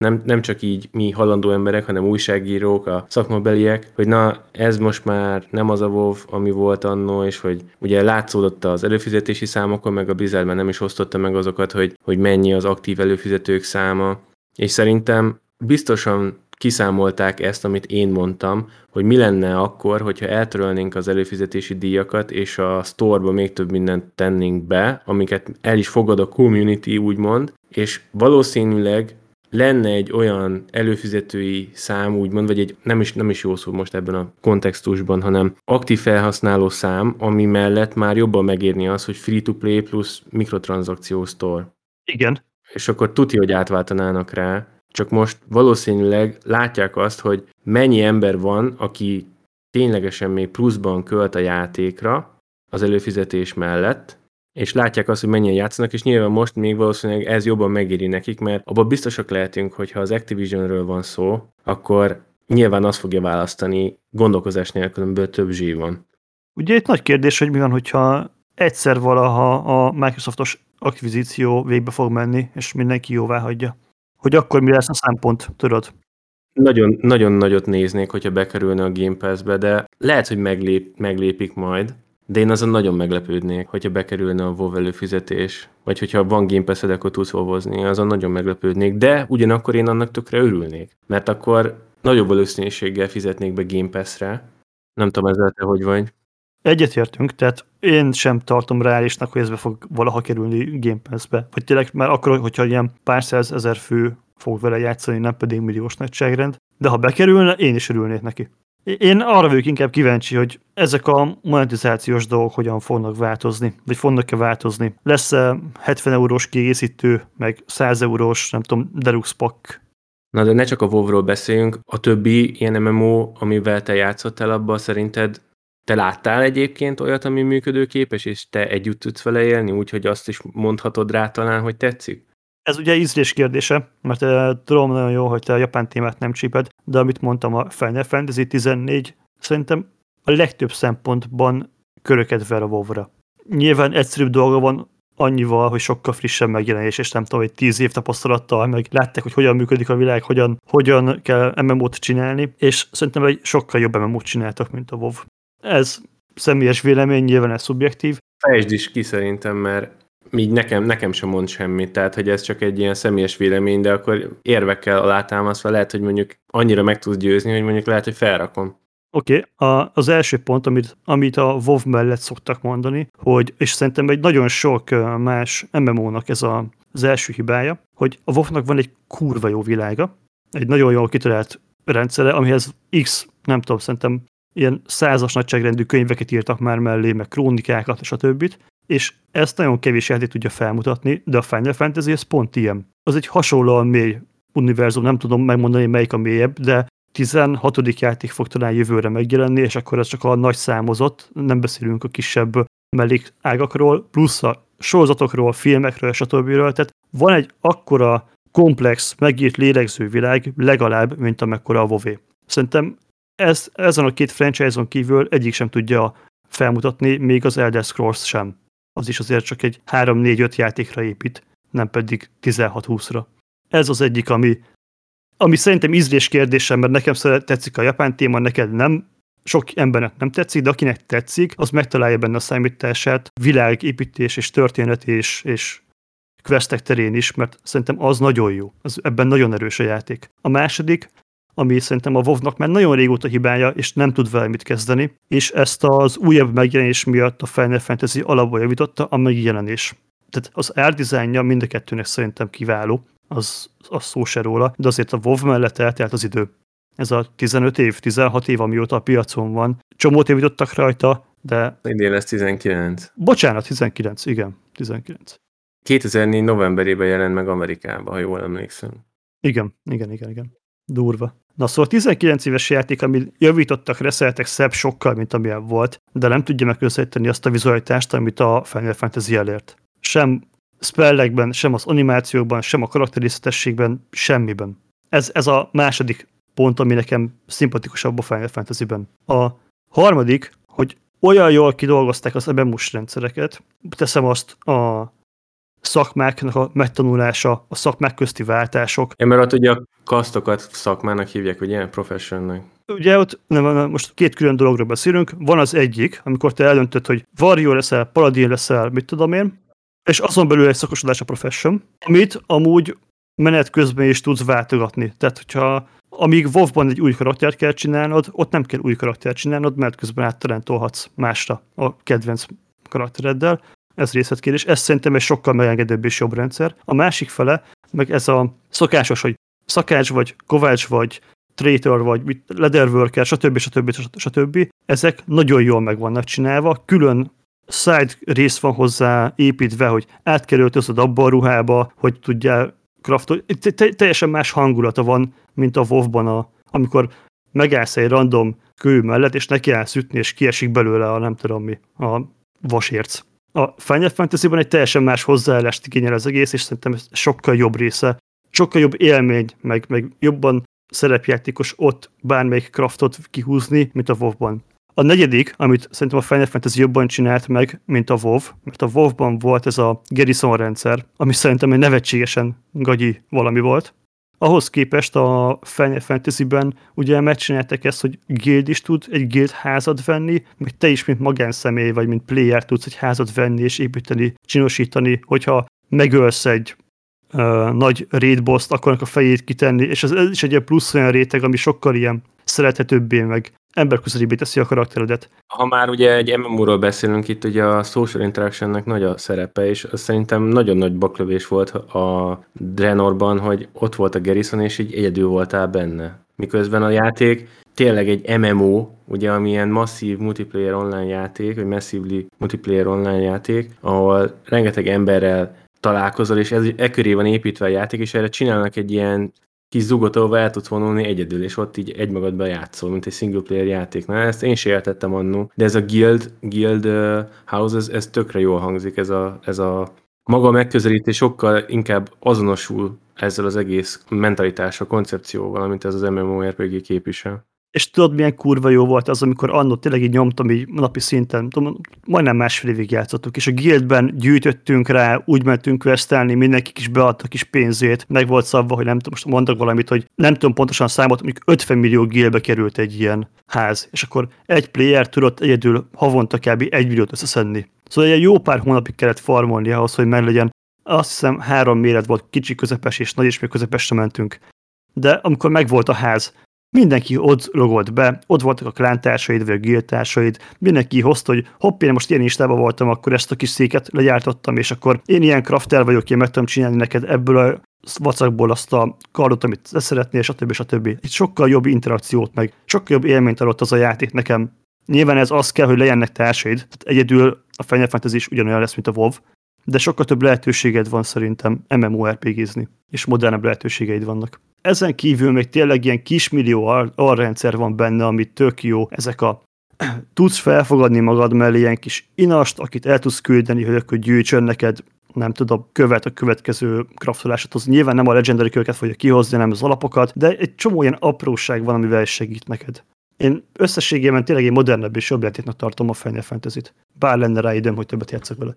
nem, nem csak így mi halandó emberek, hanem újságírók, a szakmabeliek, hogy na, ez most már nem az a WoW, ami volt annó, és hogy ugye látszódott az előfizetési számokon, meg a Blizzard már nem is osztotta meg azokat, hogy, hogy mennyi az aktív előfizetők száma, és szerintem biztosan kiszámolták ezt, amit én mondtam, hogy mi lenne akkor, hogyha eltörölnénk az előfizetési díjakat, és a store még több mindent tennénk be, amiket el is fogad a community, úgymond, és valószínűleg lenne egy olyan előfizetői szám, úgymond, vagy egy nem is, nem is jó szó most ebben a kontextusban, hanem aktív felhasználó szám, ami mellett már jobban megérni az, hogy free-to-play plusz mikrotranszakció store. Igen. És akkor tuti, hogy átváltanának rá, csak most valószínűleg látják azt, hogy mennyi ember van, aki ténylegesen még pluszban költ a játékra az előfizetés mellett, és látják azt, hogy mennyien játszanak, és nyilván most még valószínűleg ez jobban megéri nekik, mert abban biztosak lehetünk, hogy ha az Activisionről van szó, akkor nyilván azt fogja választani gondolkozás nélkül, amiből több zsív van. Ugye itt nagy kérdés, hogy mi van, hogyha egyszer valaha a Microsoftos akvizíció végbe fog menni, és mindenki jóvá hagyja. Hogy akkor mi lesz a szempont, tudod? Nagyon, nagyon nagyot néznék, hogyha bekerülne a Game Pass-be, de lehet, hogy meglép, meglépik majd, de én azon nagyon meglepődnék, hogyha bekerülne a WoW előfizetés, vagy hogyha van Game pass akkor tudsz vovozni, azon nagyon meglepődnék, de ugyanakkor én annak tökre örülnék, mert akkor nagyobb valószínűséggel fizetnék be Game Pass-re. Nem tudom, ezzel te hogy vagy. Egyetértünk, tehát én sem tartom reálisnak, hogy ez be fog valaha kerülni Game Pass-be. Vagy tényleg már akkor, hogyha ilyen pár ezer fő fog vele játszani, nem pedig milliós nagyságrend. De ha bekerülne, én is örülnék neki. Én arra vagyok inkább kíváncsi, hogy ezek a monetizációs dolgok hogyan fognak változni, vagy fognak-e változni. Lesz-e 70 eurós kiegészítő, meg 100 eurós, nem tudom, deluxe pack? Na de ne csak a WoW-ról beszéljünk, a többi ilyen MMO, amivel te játszottál abban, szerinted te láttál egyébként olyat, ami működőképes, és te együtt tudsz vele élni, úgyhogy azt is mondhatod rá talán, hogy tetszik? Ez ugye ízlés kérdése, mert uh, tudom nagyon jó, hogy te a japán témát nem csíped, de amit mondtam, a Final Fantasy 14 szerintem a legtöbb szempontban köröket ver a WoW-ra. Nyilván egyszerűbb dolga van annyival, hogy sokkal frissebb megjelenés, és nem tudom, hogy tíz év tapasztalattal, meg látták, hogy hogyan működik a világ, hogyan, hogyan kell MMO-t csinálni, és szerintem egy sokkal jobb MMO-t csináltak, mint a WoW. Ez személyes vélemény, nyilván ez szubjektív. Fejtsd is ki szerintem, mert így nekem, nekem sem mond semmit, tehát hogy ez csak egy ilyen személyes vélemény, de akkor érvekkel alátámasztva lehet, hogy mondjuk annyira meg tudsz győzni, hogy mondjuk lehet, hogy felrakom. Oké, okay. az első pont, amit, amit a WoW mellett szoktak mondani, hogy, és szerintem egy nagyon sok más MMO-nak ez a, az első hibája, hogy a WoW-nak van egy kurva jó világa, egy nagyon jól kitalált rendszere, amihez X, nem tudom, szerintem ilyen százas nagyságrendű könyveket írtak már mellé, meg krónikákat, és a többit, és ezt nagyon kevés játék tudja felmutatni, de a Final Fantasy ez pont ilyen. Az egy hasonlóan mély univerzum, nem tudom megmondani, melyik a mélyebb, de 16. játék fog talán jövőre megjelenni, és akkor ez csak a nagy számozott, nem beszélünk a kisebb mellékágakról, plusz a sorozatokról, filmekről, stb. Tehát van egy akkora komplex, megírt lélegző világ, legalább, mint amekkora a WoW. Szerintem ez, ezen a két franchise-on kívül egyik sem tudja felmutatni, még az Elder Scrolls sem. Az is azért csak egy 3-4-5 játékra épít, nem pedig 16-20-ra. Ez az egyik, ami, ami szerintem ízlés kérdésem, mert nekem tetszik a japán téma, neked nem, sok embernek nem tetszik, de akinek tetszik, az megtalálja benne a számítását világépítés és történet és, és questek terén is, mert szerintem az nagyon jó. Az, ebben nagyon erős a játék. A második, ami szerintem a WoW-nak már nagyon régóta hibája, és nem tud vele mit kezdeni, és ezt az újabb megjelenés miatt a Final Fantasy alapból javította a megjelenés. Tehát az art mind a kettőnek szerintem kiváló. az, az szó se róla, de azért a WoW mellett eltelt az idő. Ez a 15 év, 16 év, amióta a piacon van. Csomót évítottak rajta, de... Idén lesz 19. Bocsánat, 19, igen, 19. 2004 novemberében jelent meg Amerikába, ha jól emlékszem. Igen, igen, igen, igen. Durva. Na szóval 19 éves játék, amit javítottak, reszeltek szebb sokkal, mint amilyen volt, de nem tudja megközelíteni azt a vizualitást, amit a Final Fantasy elért. Sem spellekben, sem az animációkban, sem a karakterisztetességben, semmiben. Ez, ez a második pont, ami nekem szimpatikusabb a Final Fantasy-ben. A harmadik, hogy olyan jól kidolgozták az MMO-s rendszereket, teszem azt a szakmáknak a megtanulása, a szakmák közti váltások. Ja, mert ott ugye a kasztokat szakmának hívják, ugye, professionnek. Ugye ott nem, nem, most két külön dologról beszélünk. Van az egyik, amikor te eldöntöd, hogy warrior leszel, paladin leszel, mit tudom én, és azon belül egy szakosodás a profession, amit amúgy menet közben is tudsz váltogatni. Tehát, hogyha amíg WoW-ban egy új karaktert kell csinálnod, ott nem kell új karaktert csinálnod, mert közben áttalentolhatsz másra a kedvenc karaktereddel. Ez részletkérdés. Ez szerintem egy sokkal megengedőbb és jobb rendszer. A másik fele, meg ez a szokásos, hogy szakács vagy, kovács vagy, traitor vagy, leatherworker, stb. stb. stb. stb. Ezek nagyon jól meg vannak csinálva, külön side rész van hozzá építve, hogy át kell öltözöd abba a ruhába, hogy tudjál kraftolni. Teljesen más hangulata van, mint a WoW-ban, amikor megállsz egy random kő mellett, és neki állsz ütni, és kiesik belőle a nem tudom mi, a vasérc. A Final Fantasy-ban egy teljesen más hozzáállást igényel az egész, és szerintem ez sokkal jobb része. Sokkal jobb élmény, meg, meg jobban szerepjátékos ott bármelyik craftot kihúzni, mint a WoW-ban. A negyedik, amit szerintem a Final Fantasy jobban csinált meg, mint a WoW, mert a WoW-ban volt ez a Garrison rendszer, ami szerintem egy nevetségesen gagyi valami volt. Ahhoz képest a Final Fantasy-ben ugye megcsináltak ezt, hogy guild is tud egy guild házat venni, meg te is, mint magánszemély, vagy mint player tudsz egy házat venni és építeni, csinosítani, hogyha megölsz egy uh, nagy raid boss akkor a fejét kitenni, és ez, ez is egy ilyen plusz olyan réteg, ami sokkal ilyen szerethetőbbé, meg emberközelibbé teszi a karakteredet. Ha már ugye egy MMO-ról beszélünk, itt ugye a social interactionnek nagy a szerepe, és az szerintem nagyon nagy baklövés volt a Drenorban, hogy ott volt a Garrison, és így egyedül voltál benne. Miközben a játék tényleg egy MMO, ugye, ami ilyen masszív multiplayer online játék, vagy massively multiplayer online játék, ahol rengeteg emberrel találkozol, és ez e köré van építve a játék, és erre csinálnak egy ilyen kis zugot, ahol el tudsz vonulni egyedül, és ott így egymagadban játszol, mint egy single player játék. Na, ezt én sem értettem annó, de ez a Guild, Guild House, ez, ez tökre jól hangzik, ez a, ez a maga megközelítés sokkal inkább azonosul ezzel az egész mentalitással, koncepcióval, mint ez az MMORPG képvisel. És tudod, milyen kurva jó volt az, amikor annó tényleg így nyomtam így napi szinten, tudom, majdnem másfél évig játszottuk, és a guildben gyűjtöttünk rá, úgy mentünk questelni, mindenki is beadta kis pénzét, meg volt szabva, hogy nem tudom, most mondok valamit, hogy nem tudom pontosan számot, mondjuk 50 millió guildbe került egy ilyen ház, és akkor egy player tudott egyedül havonta kb. egy milliót összeszedni. Szóval egy jó pár hónapig kellett farmolni ahhoz, hogy meg legyen. Azt hiszem három méret volt, kicsi, közepes és nagy, és még közepesre mentünk. De amikor megvolt a ház, mindenki ott logolt be, ott voltak a klántársaid, vagy a giltársaid, mindenki hozta, hogy hopp, én most ilyen istában voltam, akkor ezt a kis széket legyártottam, és akkor én ilyen crafter vagyok, én meg tudom csinálni neked ebből a vacakból azt a kardot, amit szeretnél, stb. stb. Itt sokkal jobb interakciót, meg sokkal jobb élményt adott az a játék nekem. Nyilván ez az kell, hogy legyenek társaid, tehát egyedül a Final Fantasy is ugyanolyan lesz, mint a WoW, de sokkal több lehetőséged van szerintem MMORPG-zni, és modernebb lehetőségeid vannak. Ezen kívül még tényleg ilyen kismillió alrendszer van benne, ami tök jó. Ezek a tudsz felfogadni magad mellé ilyen kis inast, akit el tudsz küldeni, hogy akkor gyűjtsön neked nem tudom, követ a következő kraftolásodhoz. Nyilván nem a legendary köveket fogja kihozni, nem az alapokat, de egy csomó ilyen apróság van, amivel segít neked. Én összességében tényleg egy modernebb és jobb játéknak tartom a Final Fantasy-t. Bár lenne rá időm, hogy többet játszok vele.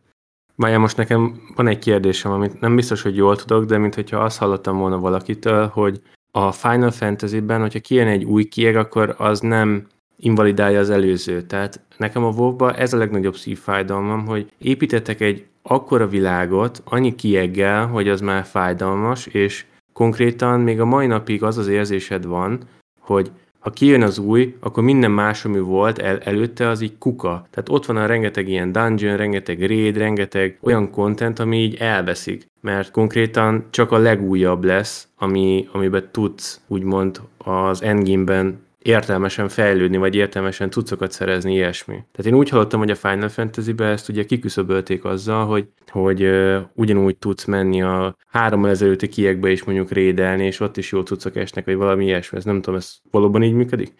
Mája, most nekem van egy kérdésem, amit nem biztos, hogy jól tudok, de mintha azt hallottam volna valakitől, hogy a Final Fantasy-ben, hogyha kijön egy új kieg, akkor az nem invalidálja az előző. Tehát nekem a wow ez a legnagyobb szívfájdalmam, hogy építettek egy akkora világot, annyi kieggel, hogy az már fájdalmas, és konkrétan még a mai napig az az érzésed van, hogy ha kijön az új, akkor minden más, ami volt el, előtte, az így kuka. Tehát ott van a rengeteg ilyen dungeon, rengeteg raid, rengeteg olyan content, ami így elveszik. Mert konkrétan csak a legújabb lesz, ami, amiben tudsz úgymond az endgame-ben értelmesen fejlődni, vagy értelmesen cuccokat szerezni, ilyesmi. Tehát én úgy hallottam, hogy a Final Fantasy-be ezt ugye kiküszöbölték azzal, hogy, hogy uh, ugyanúgy tudsz menni a három ezelőtti kiekbe is mondjuk rédelni, és ott is jó cuccok esnek, vagy valami ilyesmi. Ez nem tudom, ez valóban így működik?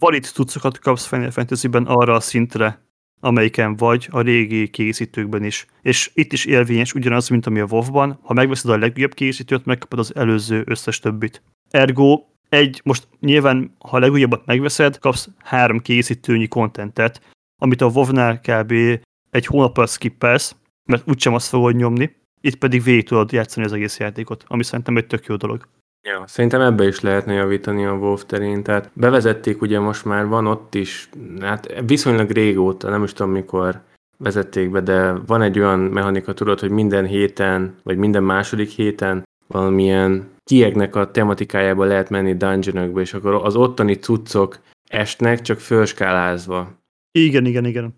Valid cuccokat kapsz Final Fantasy-ben arra a szintre, amelyiken vagy a régi készítőkben is. És itt is élvényes ugyanaz, mint ami a WoW-ban, ha megveszed a legújabb készítőt, megkapod az előző összes többit. Ergo egy, most nyilván, ha a legújabbat megveszed, kapsz három készítőnyi kontentet, amit a WoW-nál kb. egy hónappal skippelsz, mert úgysem azt fogod nyomni, itt pedig végig tudod játszani az egész játékot, ami szerintem egy tök jó dolog. Ja, szerintem ebbe is lehetne javítani a WoW terén, tehát bevezették ugye most már, van ott is, hát viszonylag régóta, nem is tudom mikor vezették be, de van egy olyan mechanika, tudod, hogy minden héten, vagy minden második héten valamilyen kiegnek a tematikájába lehet menni dungeonokba, és akkor az ottani cuccok esnek, csak fölskálázva. Igen, igen, igen.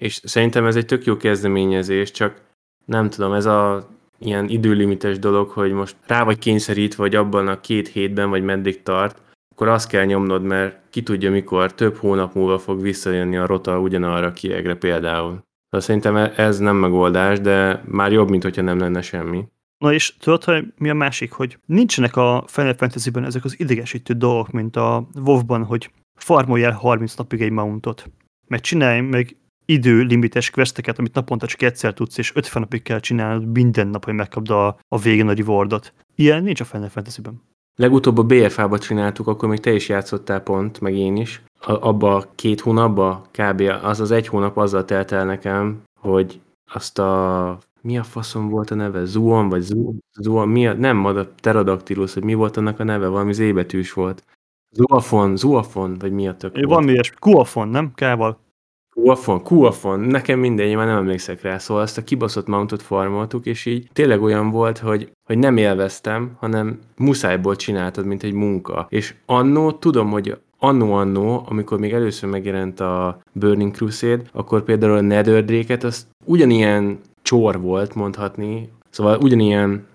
És szerintem ez egy tök jó kezdeményezés, csak nem tudom, ez a ilyen időlimites dolog, hogy most rá vagy kényszerítve, vagy abban a két hétben, vagy meddig tart, akkor azt kell nyomnod, mert ki tudja mikor, több hónap múlva fog visszajönni a rota ugyanarra kiegre például. De szerintem e- ez nem megoldás, de már jobb, mint hogyha nem lenne semmi. Na és tudod, hogy mi a másik, hogy nincsenek a Final Fantasy-ben ezek az idegesítő dolgok, mint a WoW-ban, hogy farmolj el 30 napig egy mountot. Mert csinálj meg időlimites questeket, amit naponta csak egyszer tudsz, és 50 napig kell csinálnod minden nap, hogy megkapd a, a végén a rewardot. Ilyen nincs a Final Fantasy-ben. Legutóbb a BFA-ba csináltuk, akkor még te is játszottál pont, meg én is. A, abba a két hónapba, kb. az az egy hónap azzal telt el nekem, hogy azt a mi a faszom volt a neve? Zuon, vagy Zuon, mi a, nem, a Pterodactylus, hogy mi volt annak a neve, valami zébetűs volt. Zuafon, Zuafon, vagy mi a tök Van mi ilyesmi, Kuafon, nem? Kával. Kuafon, Kuafon, nekem mindegy, már nem emlékszek rá, szóval ezt a kibaszott mountot farmoltuk, és így tényleg olyan volt, hogy, hogy nem élveztem, hanem muszájból csináltad, mint egy munka. És annó tudom, hogy annó-annó, amikor még először megjelent a Burning Crusade, akkor például a Netherdrake-et azt ugyanilyen csor volt mondhatni, szóval ugyanilyen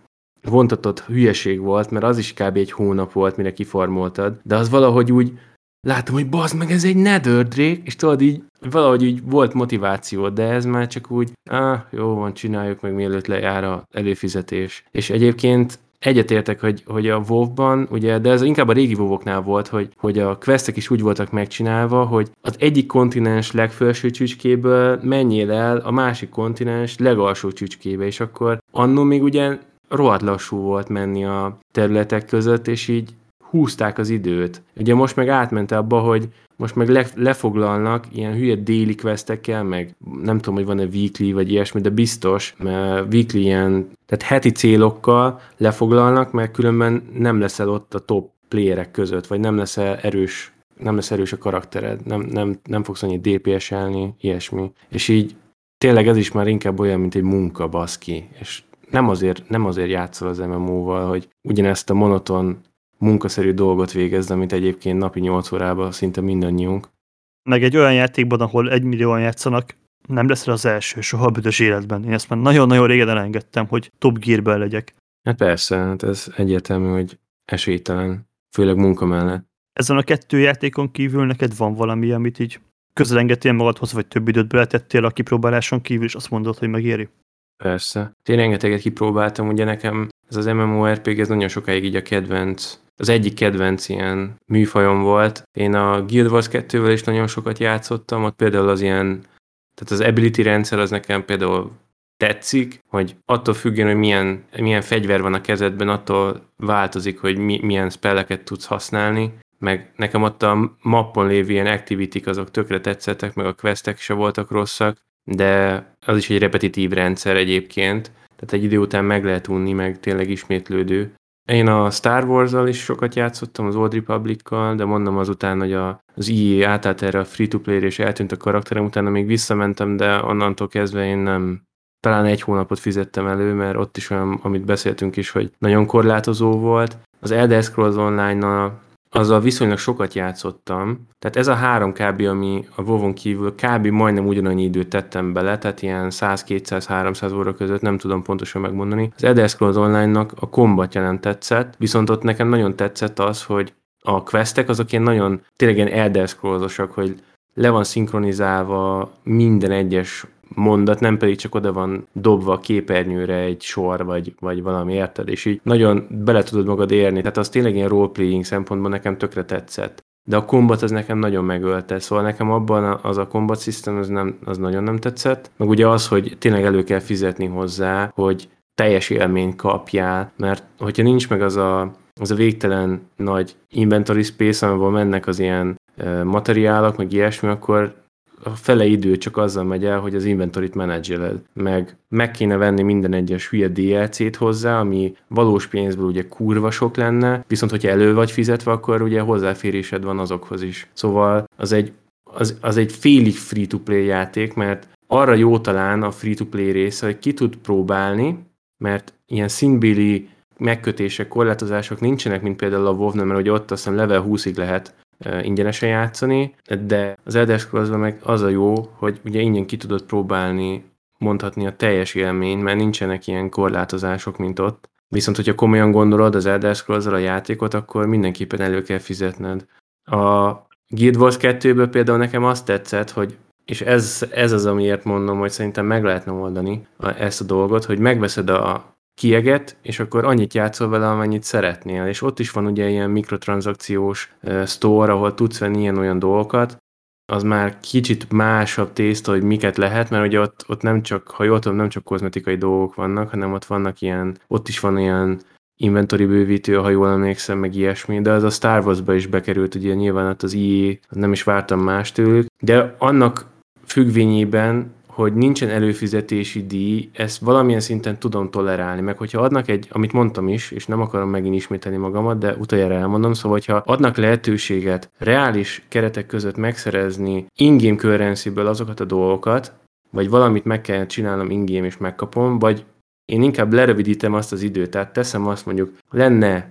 vontatott hülyeség volt, mert az is kb. egy hónap volt, mire kiformoltad, de az valahogy úgy láttam, hogy bazd meg, ez egy Nether Drake, és tudod így, valahogy így volt motiváció, de ez már csak úgy, ah, jó van, csináljuk meg, mielőtt lejár a előfizetés. És egyébként egyetértek, hogy, hogy a WoW-ban, ugye, de ez inkább a régi wow volt, hogy, hogy a questek is úgy voltak megcsinálva, hogy az egyik kontinens legfelső csücskéből menjél el a másik kontinens legalsó csücskébe, és akkor annó még ugye rohadt lassú volt menni a területek között, és így húzták az időt. Ugye most meg átment abba, hogy most meg le, lefoglalnak ilyen hülye déli questekkel, meg nem tudom, hogy van-e weekly vagy ilyesmi, de biztos, mert weekly ilyen, tehát heti célokkal lefoglalnak, mert különben nem leszel ott a top playerek között, vagy nem leszel erős nem lesz erős a karaktered, nem, nem, nem fogsz annyi DPS-elni, ilyesmi. És így tényleg ez is már inkább olyan, mint egy munka, baszki. És nem azért, nem azért játszol az MMO-val, hogy ugyanezt a monoton munkaszerű dolgot végezz, amit egyébként napi 8 órában szinte mindannyiunk. Meg egy olyan játékban, ahol egy millióan játszanak, nem lesz az első soha büdös életben. Én ezt már nagyon-nagyon régen elengedtem, hogy top gearben legyek. Hát persze, hát ez egyértelmű, hogy esélytelen, főleg munka mellett. Ezen a kettő játékon kívül neked van valami, amit így közelengedtél magadhoz, vagy több időt beletettél a kipróbáláson kívül, és azt mondod, hogy megéri? Persze. Én rengeteget kipróbáltam, ugye nekem ez az MMORPG, ez nagyon sokáig így a kedvenc az egyik kedvenc ilyen műfajom volt. Én a Guild Wars 2-vel is nagyon sokat játszottam, ott például az ilyen, tehát az ability rendszer az nekem például tetszik, hogy attól függően, hogy milyen, milyen fegyver van a kezedben, attól változik, hogy mi, milyen spelleket tudsz használni, meg nekem ott a mappon lévő ilyen activity azok tökre tetszettek, meg a questek se voltak rosszak, de az is egy repetitív rendszer egyébként, tehát egy idő után meg lehet unni, meg tényleg ismétlődő. Én a Star Wars-zal is sokat játszottam, az Old Republic-kal, de mondom azután, hogy a, az EA átállt erre a free-to-play és eltűnt a karakterem, utána még visszamentem, de onnantól kezdve én nem, talán egy hónapot fizettem elő, mert ott is olyan, amit beszéltünk is, hogy nagyon korlátozó volt. Az Elder Scrolls Online-nal azzal viszonylag sokat játszottam. Tehát ez a három kb, ami a WoW-on kívül kb. majdnem ugyanannyi időt tettem bele, tehát ilyen 100-200-300 óra között, nem tudom pontosan megmondani. Az Elder Scrolls Online-nak a kombatja nem tetszett, viszont ott nekem nagyon tetszett az, hogy a questek azok ilyen nagyon, tényleg ilyen Elder hogy le van szinkronizálva minden egyes mondat, nem pedig csak oda van dobva a képernyőre egy sor, vagy, vagy valami, érted? És így nagyon bele tudod magad érni. Tehát az tényleg ilyen roleplaying szempontból nekem tökre tetszett. De a kombat az nekem nagyon megölte, szóval nekem abban az a combat system az, nem, az nagyon nem tetszett. Meg ugye az, hogy tényleg elő kell fizetni hozzá, hogy teljes élményt kapjál, mert hogyha nincs meg az a, az a végtelen nagy inventory space, amiből mennek az ilyen materiálok, meg ilyesmi, akkor a fele idő csak azzal megy el, hogy az inventorit menedzseled, meg meg kéne venni minden egyes hülye DLC-t hozzá, ami valós pénzből ugye kurva sok lenne, viszont hogyha elő vagy fizetve, akkor ugye hozzáférésed van azokhoz is. Szóval az egy, az, az egy félig free-to-play játék, mert arra jó talán a free-to-play része, hogy ki tud próbálni, mert ilyen színbéli megkötések, korlátozások nincsenek, mint például a wow mert hogy ott azt hiszem level 20-ig lehet ingyenesen játszani, de az Elder scrolls meg az a jó, hogy ugye ingyen ki tudod próbálni mondhatni a teljes élmény, mert nincsenek ilyen korlátozások, mint ott. Viszont, hogyha komolyan gondolod az Elder scrolls a játékot, akkor mindenképpen elő kell fizetned. A Guild Wars 2-ből például nekem azt tetszett, hogy és ez, ez az, amiért mondom, hogy szerintem meg lehetne oldani ezt a dolgot, hogy megveszed a kieget, és akkor annyit játszol vele, amennyit szeretnél. És ott is van ugye ilyen mikrotranszakciós store, ahol tudsz venni ilyen-olyan dolgokat, az már kicsit másabb tészta, hogy miket lehet, mert ugye ott, ott nem csak, ha jól tudom, nem csak kozmetikai dolgok vannak, hanem ott vannak ilyen, ott is van ilyen inventory bővítő, ha jól emlékszem, meg ilyesmi, de az a Star Wars-ba is bekerült, ugye nyilván ott az IE, nem is vártam más tőlük, de annak függvényében hogy nincsen előfizetési díj, ezt valamilyen szinten tudom tolerálni, meg hogyha adnak egy, amit mondtam is, és nem akarom megint ismételni magamat, de utoljára elmondom, szóval hogyha adnak lehetőséget reális keretek között megszerezni in-game currency azokat a dolgokat, vagy valamit meg kell csinálnom in-game és megkapom, vagy én inkább lerövidítem azt az időt, tehát teszem azt mondjuk, lenne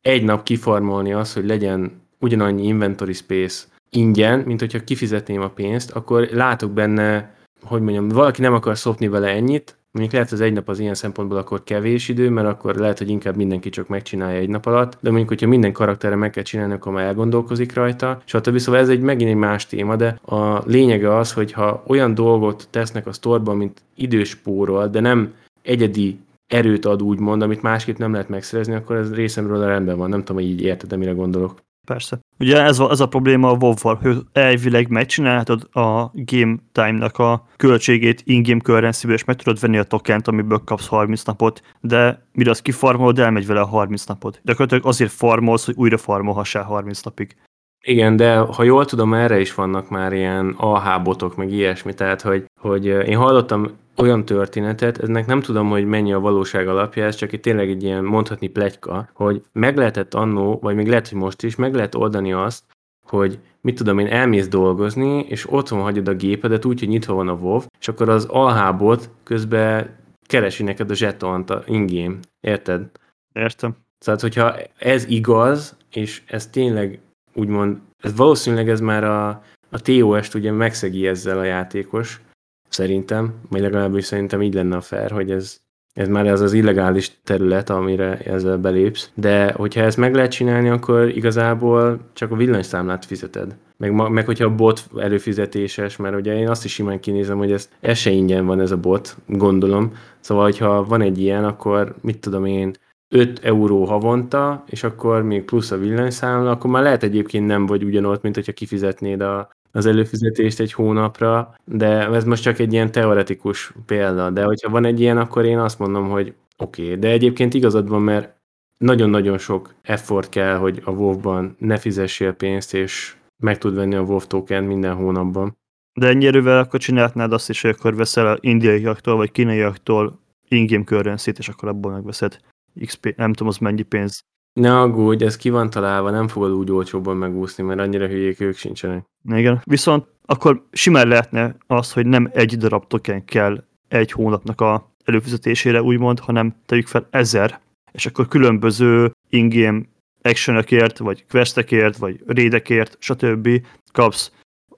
egy nap kifarmolni azt, hogy legyen ugyanannyi inventory space ingyen, mint hogyha kifizetném a pénzt, akkor látok benne hogy mondjam, valaki nem akar szopni vele ennyit, mondjuk lehet az egy nap az ilyen szempontból akkor kevés idő, mert akkor lehet, hogy inkább mindenki csak megcsinálja egy nap alatt, de mondjuk, hogyha minden karakterre meg kell csinálni, akkor már elgondolkozik rajta, stb. Szóval ez egy megint egy más téma, de a lényege az, hogy ha olyan dolgot tesznek a sztorban, mint időspórol, de nem egyedi erőt ad úgymond, amit másképp nem lehet megszerezni, akkor ez részemről rendben van. Nem tudom, hogy így érted, mire gondolok. Persze. Ugye ez a, ez a probléma a WoW-val, hogy elvileg megcsinálhatod a game time-nak a költségét in-game currency és meg tudod venni a tokent, amiből kapsz 30 napot, de mire azt kifarmolod, elmegy vele a 30 napot. Gyakorlatilag azért farmolsz, hogy újra farmolhassál 30 napig. Igen, de ha jól tudom, erre is vannak már ilyen AH botok, meg ilyesmi, tehát hogy, hogy én hallottam olyan történetet, eznek nem tudom, hogy mennyi a valóság alapja, ez csak egy tényleg egy ilyen mondhatni plegyka, hogy meg lehetett annó, vagy még lehet, hogy most is, meg lehet oldani azt, hogy mit tudom én, elmész dolgozni, és otthon hagyod a gépedet úgy, hogy nyitva van a WoW, és akkor az alhábot közben keresi neked a zsetont a ingame. Érted? Értem. Tehát, hogyha ez igaz, és ez tényleg úgymond, ez valószínűleg ez már a, a TOS-t ugye megszegi ezzel a játékos, Szerintem, vagy legalábbis szerintem így lenne a fair, hogy ez, ez már ez az illegális terület, amire ezzel belépsz. De hogyha ezt meg lehet csinálni, akkor igazából csak a villanyszámlát fizeted. Meg, meg hogyha a bot előfizetéses, mert ugye én azt is simán kinézem, hogy ez, ez se ingyen van ez a bot, gondolom. Szóval, hogyha van egy ilyen, akkor mit tudom én, 5 euró havonta, és akkor még plusz a villanyszámla, akkor már lehet egyébként nem vagy ugyanott, mint hogyha kifizetnéd a, az előfizetést egy hónapra, de ez most csak egy ilyen teoretikus példa, de hogyha van egy ilyen, akkor én azt mondom, hogy oké, okay. de egyébként igazad van, mert nagyon-nagyon sok effort kell, hogy a WoW-ban ne fizessél pénzt, és meg tud venni a WoW token minden hónapban. De ennyi erővel akkor csinálhatnád azt is, hogy akkor veszel indiaiaktól vagy kínaiaktól in-game currency és akkor abból megveszed XP, nem tudom, az mennyi pénz. Ne aggódj, ez ki van találva, nem fogod úgy olcsóbban megúszni, mert annyira hülyék ők sincsenek. Igen, viszont akkor simán lehetne az, hogy nem egy darab token kell egy hónapnak a előfizetésére, úgymond, hanem tegyük fel ezer, és akkor különböző ingame actionökért, vagy questekért, vagy rédekért, stb. kapsz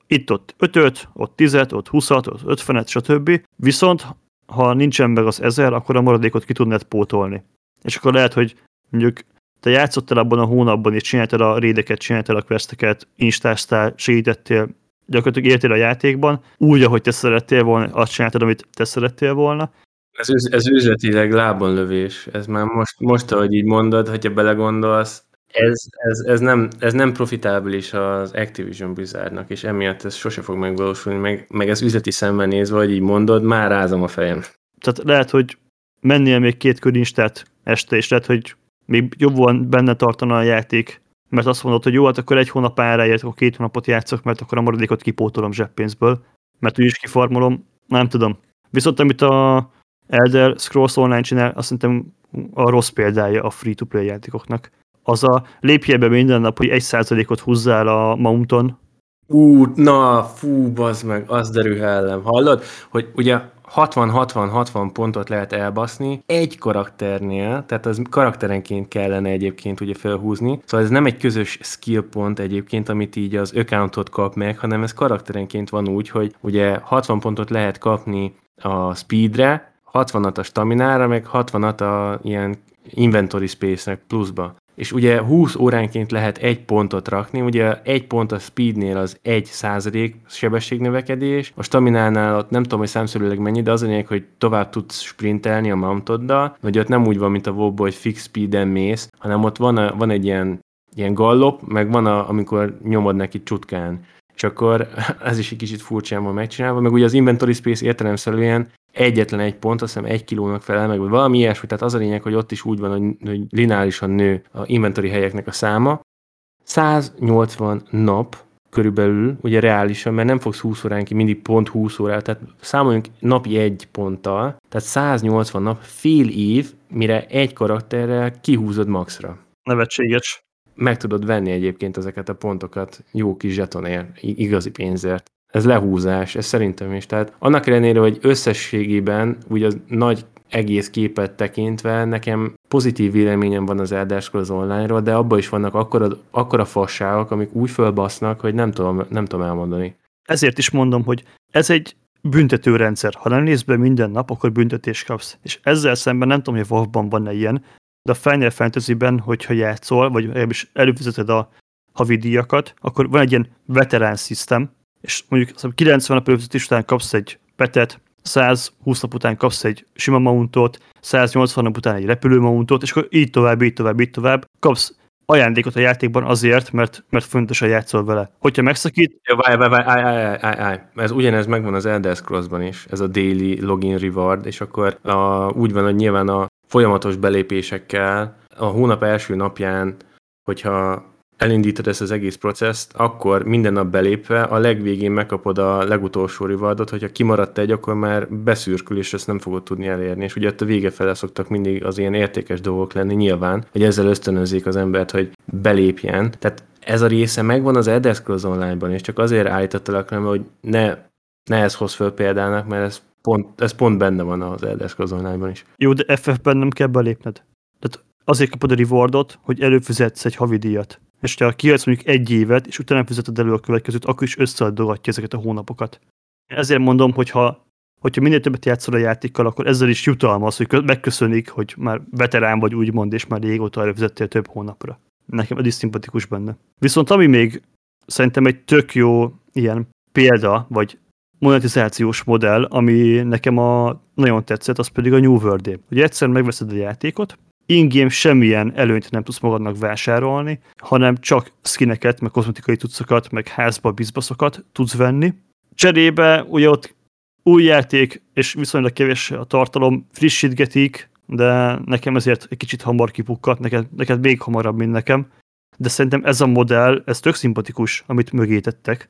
itt-ott 5 ott 10 ott 20 ott 50 stb. Viszont ha nincsen meg az 1000, akkor a maradékot ki tudnád pótolni. És akkor lehet, hogy mondjuk te játszottál abban a hónapban, és csináltad a rédeket, csináltad a questeket, instáztál, segítettél, gyakorlatilag értél a játékban, úgy, ahogy te szerettél volna, azt csináltad, amit te szerettél volna. Ez, ez üzletileg lábonlövés. Ez már most, most, ahogy így mondod, hogyha belegondolsz, ez, ez, ez, nem, ez nem profitábilis az Activision Blizzardnak, és emiatt ez sose fog megvalósulni, meg, meg ez üzleti szemben nézve, hogy így mondod, már rázom a fejem. Tehát lehet, hogy mennél még két körinstát este, és lehet, hogy még jobban benne tartana a játék, mert azt mondod, hogy jó, hát akkor egy hónap áráért, akkor két hónapot játszok, mert akkor a maradékot kipótolom zseppénzből, mert úgyis kifarmolom, nem tudom. Viszont amit a Elder Scrolls Online csinál, azt szerintem a rossz példája a free-to-play játékoknak. Az a lépje be minden nap, hogy egy százalékot húzzál a mounton. Ú, na, fú, bazd meg, az derűhellem. Hallod, hogy ugye 60-60-60 pontot lehet elbaszni egy karakternél, tehát az karakterenként kellene egyébként ugye felhúzni, szóval ez nem egy közös skill pont egyébként, amit így az accountot kap meg, hanem ez karakterenként van úgy, hogy ugye 60 pontot lehet kapni a speedre, 60-at a staminára, meg 60-at a ilyen inventory space-nek pluszba és ugye 20 óránként lehet egy pontot rakni, ugye egy pont a speednél az egy százalék sebességnövekedés, a staminánál ott nem tudom, hogy számszerűleg mennyi, de az a lényeg, hogy tovább tudsz sprintelni a mountoddal, vagy ott nem úgy van, mint a wow hogy fix speeden mész, hanem ott van, a, van egy ilyen, ilyen gallop, meg van, a, amikor nyomod neki csutkán. És akkor ez is egy kicsit furcsán van megcsinálva, meg ugye az inventory space értelemszerűen egyetlen egy pont, azt hiszem egy kilónak felel meg, vagy valami ilyesmi, tehát az a lényeg, hogy ott is úgy van, hogy, hogy lineárisan nő a inventory helyeknek a száma. 180 nap körülbelül, ugye reálisan, mert nem fogsz 20 órán ki, mindig pont 20 órát, tehát számoljunk napi egy ponttal, tehát 180 nap, fél év, mire egy karakterrel kihúzod maxra. Nevetséges meg tudod venni egyébként ezeket a pontokat jó kis zsetonért, igazi pénzért. Ez lehúzás, ez szerintem is. Tehát annak ellenére, hogy összességében, úgy az nagy egész képet tekintve nekem pozitív véleményem van az Elder Scrolls Online-ról, de abban is vannak akkora, akkora fasságok, amik úgy fölbasznak, hogy nem tudom, nem tudom elmondani. Ezért is mondom, hogy ez egy büntetőrendszer. Ha nem nézd be minden nap, akkor büntetést kapsz. És ezzel szemben nem tudom, hogy WoW-ban van-e ilyen, de a Final Fantasy-ben, hogyha játszol, vagy előfizeted a havi díjakat, akkor van egy ilyen veterán szisztem, és mondjuk 90 nap előfizetés után kapsz egy petet, 120 nap után kapsz egy sima mountot, 180 nap után egy repülő mountot, és akkor így tovább, így tovább, így tovább, kapsz ajándékot a játékban azért, mert, mert fontosan játszol vele. Hogyha megszakít... Ja, várj, várj, várj, várj, várj, várj, várj. Ez ugyanez megvan az Elder Scrolls-ban is, ez a daily login reward, és akkor a, úgy van, hogy nyilván a folyamatos belépésekkel a hónap első napján, hogyha elindítod ezt az egész processzt, akkor minden nap belépve a legvégén megkapod a legutolsó rewardot, hogyha kimaradt egy, akkor már beszürkül, és ezt nem fogod tudni elérni. És ugye ott a vége fele szoktak mindig az ilyen értékes dolgok lenni nyilván, hogy ezzel ösztönözzék az embert, hogy belépjen. Tehát ez a része megvan az Elder Scrolls Online-ban, és csak azért állítottalak nem, hogy ne, ne ez hoz föl példának, mert ez Pont, ez pont benne van az Elder Scrolls Online-ban is. Jó, de FF-ben nem kell belépned. Tehát azért kapod a rewardot, hogy előfizetsz egy havidíjat. És ha kiadsz mondjuk egy évet, és utána fizeted elő a következőt, akkor is összeadogatja ezeket a hónapokat. Ezért mondom, hogy ha hogyha minél többet játszol a játékkal, akkor ezzel is jutalmaz, hogy megköszönik, hogy már veterán vagy úgymond, és már régóta előfizettél több hónapra. Nekem ez is szimpatikus benne. Viszont ami még szerintem egy tök jó ilyen példa, vagy monetizációs modell, ami nekem a, nagyon tetszett, az pedig a New world -é. Ugye egyszer megveszed a játékot, ingame semmilyen előnyt nem tudsz magadnak vásárolni, hanem csak skineket, meg kozmetikai tudszokat, meg házba bizbaszokat tudsz venni. Cserébe ugye ott új játék, és viszonylag kevés a tartalom, frissítgetik, de nekem ezért egy kicsit hamar kipukkat, neked, neked még hamarabb, mint nekem. De szerintem ez a modell, ez tök szimpatikus, amit mögé tettek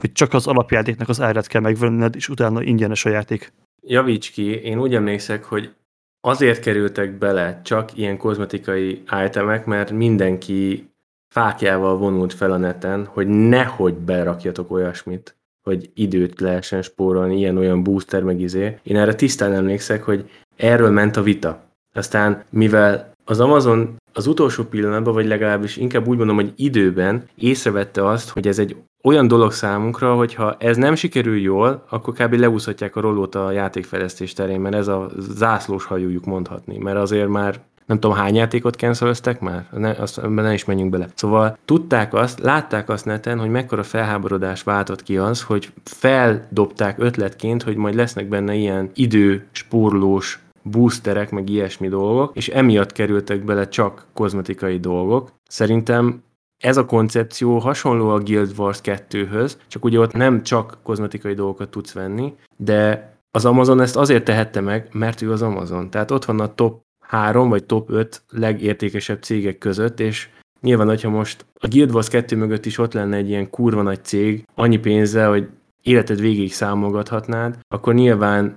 hogy csak az alapjátéknak az árát kell megvenned, és utána ingyenes a játék. Javíts ki, én úgy emlékszek, hogy azért kerültek bele csak ilyen kozmetikai itemek, mert mindenki fákjával vonult fel a neten, hogy nehogy berakjatok olyasmit, hogy időt lehessen spórolni, ilyen-olyan booster meg izé. Én erre tisztán emlékszek, hogy erről ment a vita. Aztán, mivel az Amazon az utolsó pillanatban, vagy legalábbis inkább úgy mondom, hogy időben észrevette azt, hogy ez egy olyan dolog számunkra, hogy ha ez nem sikerül jól, akkor kb. leúszhatják a rollót a játékfejlesztés terén, mert ez a zászlós hajójuk mondhatni, mert azért már nem tudom hány játékot cancelöztek már, ne, azt, ne is menjünk bele. Szóval tudták azt, látták azt neten, hogy mekkora felháborodás váltott ki az, hogy feldobták ötletként, hogy majd lesznek benne ilyen időspórlós boosterek, meg ilyesmi dolgok, és emiatt kerültek bele csak kozmetikai dolgok. Szerintem ez a koncepció hasonló a Guild Wars 2-höz, csak ugye ott nem csak kozmetikai dolgokat tudsz venni, de az Amazon ezt azért tehette meg, mert ő az Amazon. Tehát ott van a top 3 vagy top 5 legértékesebb cégek között, és nyilván, hogyha most a Guild Wars 2 mögött is ott lenne egy ilyen kurva nagy cég, annyi pénzzel, hogy életed végig számolgathatnád, akkor nyilván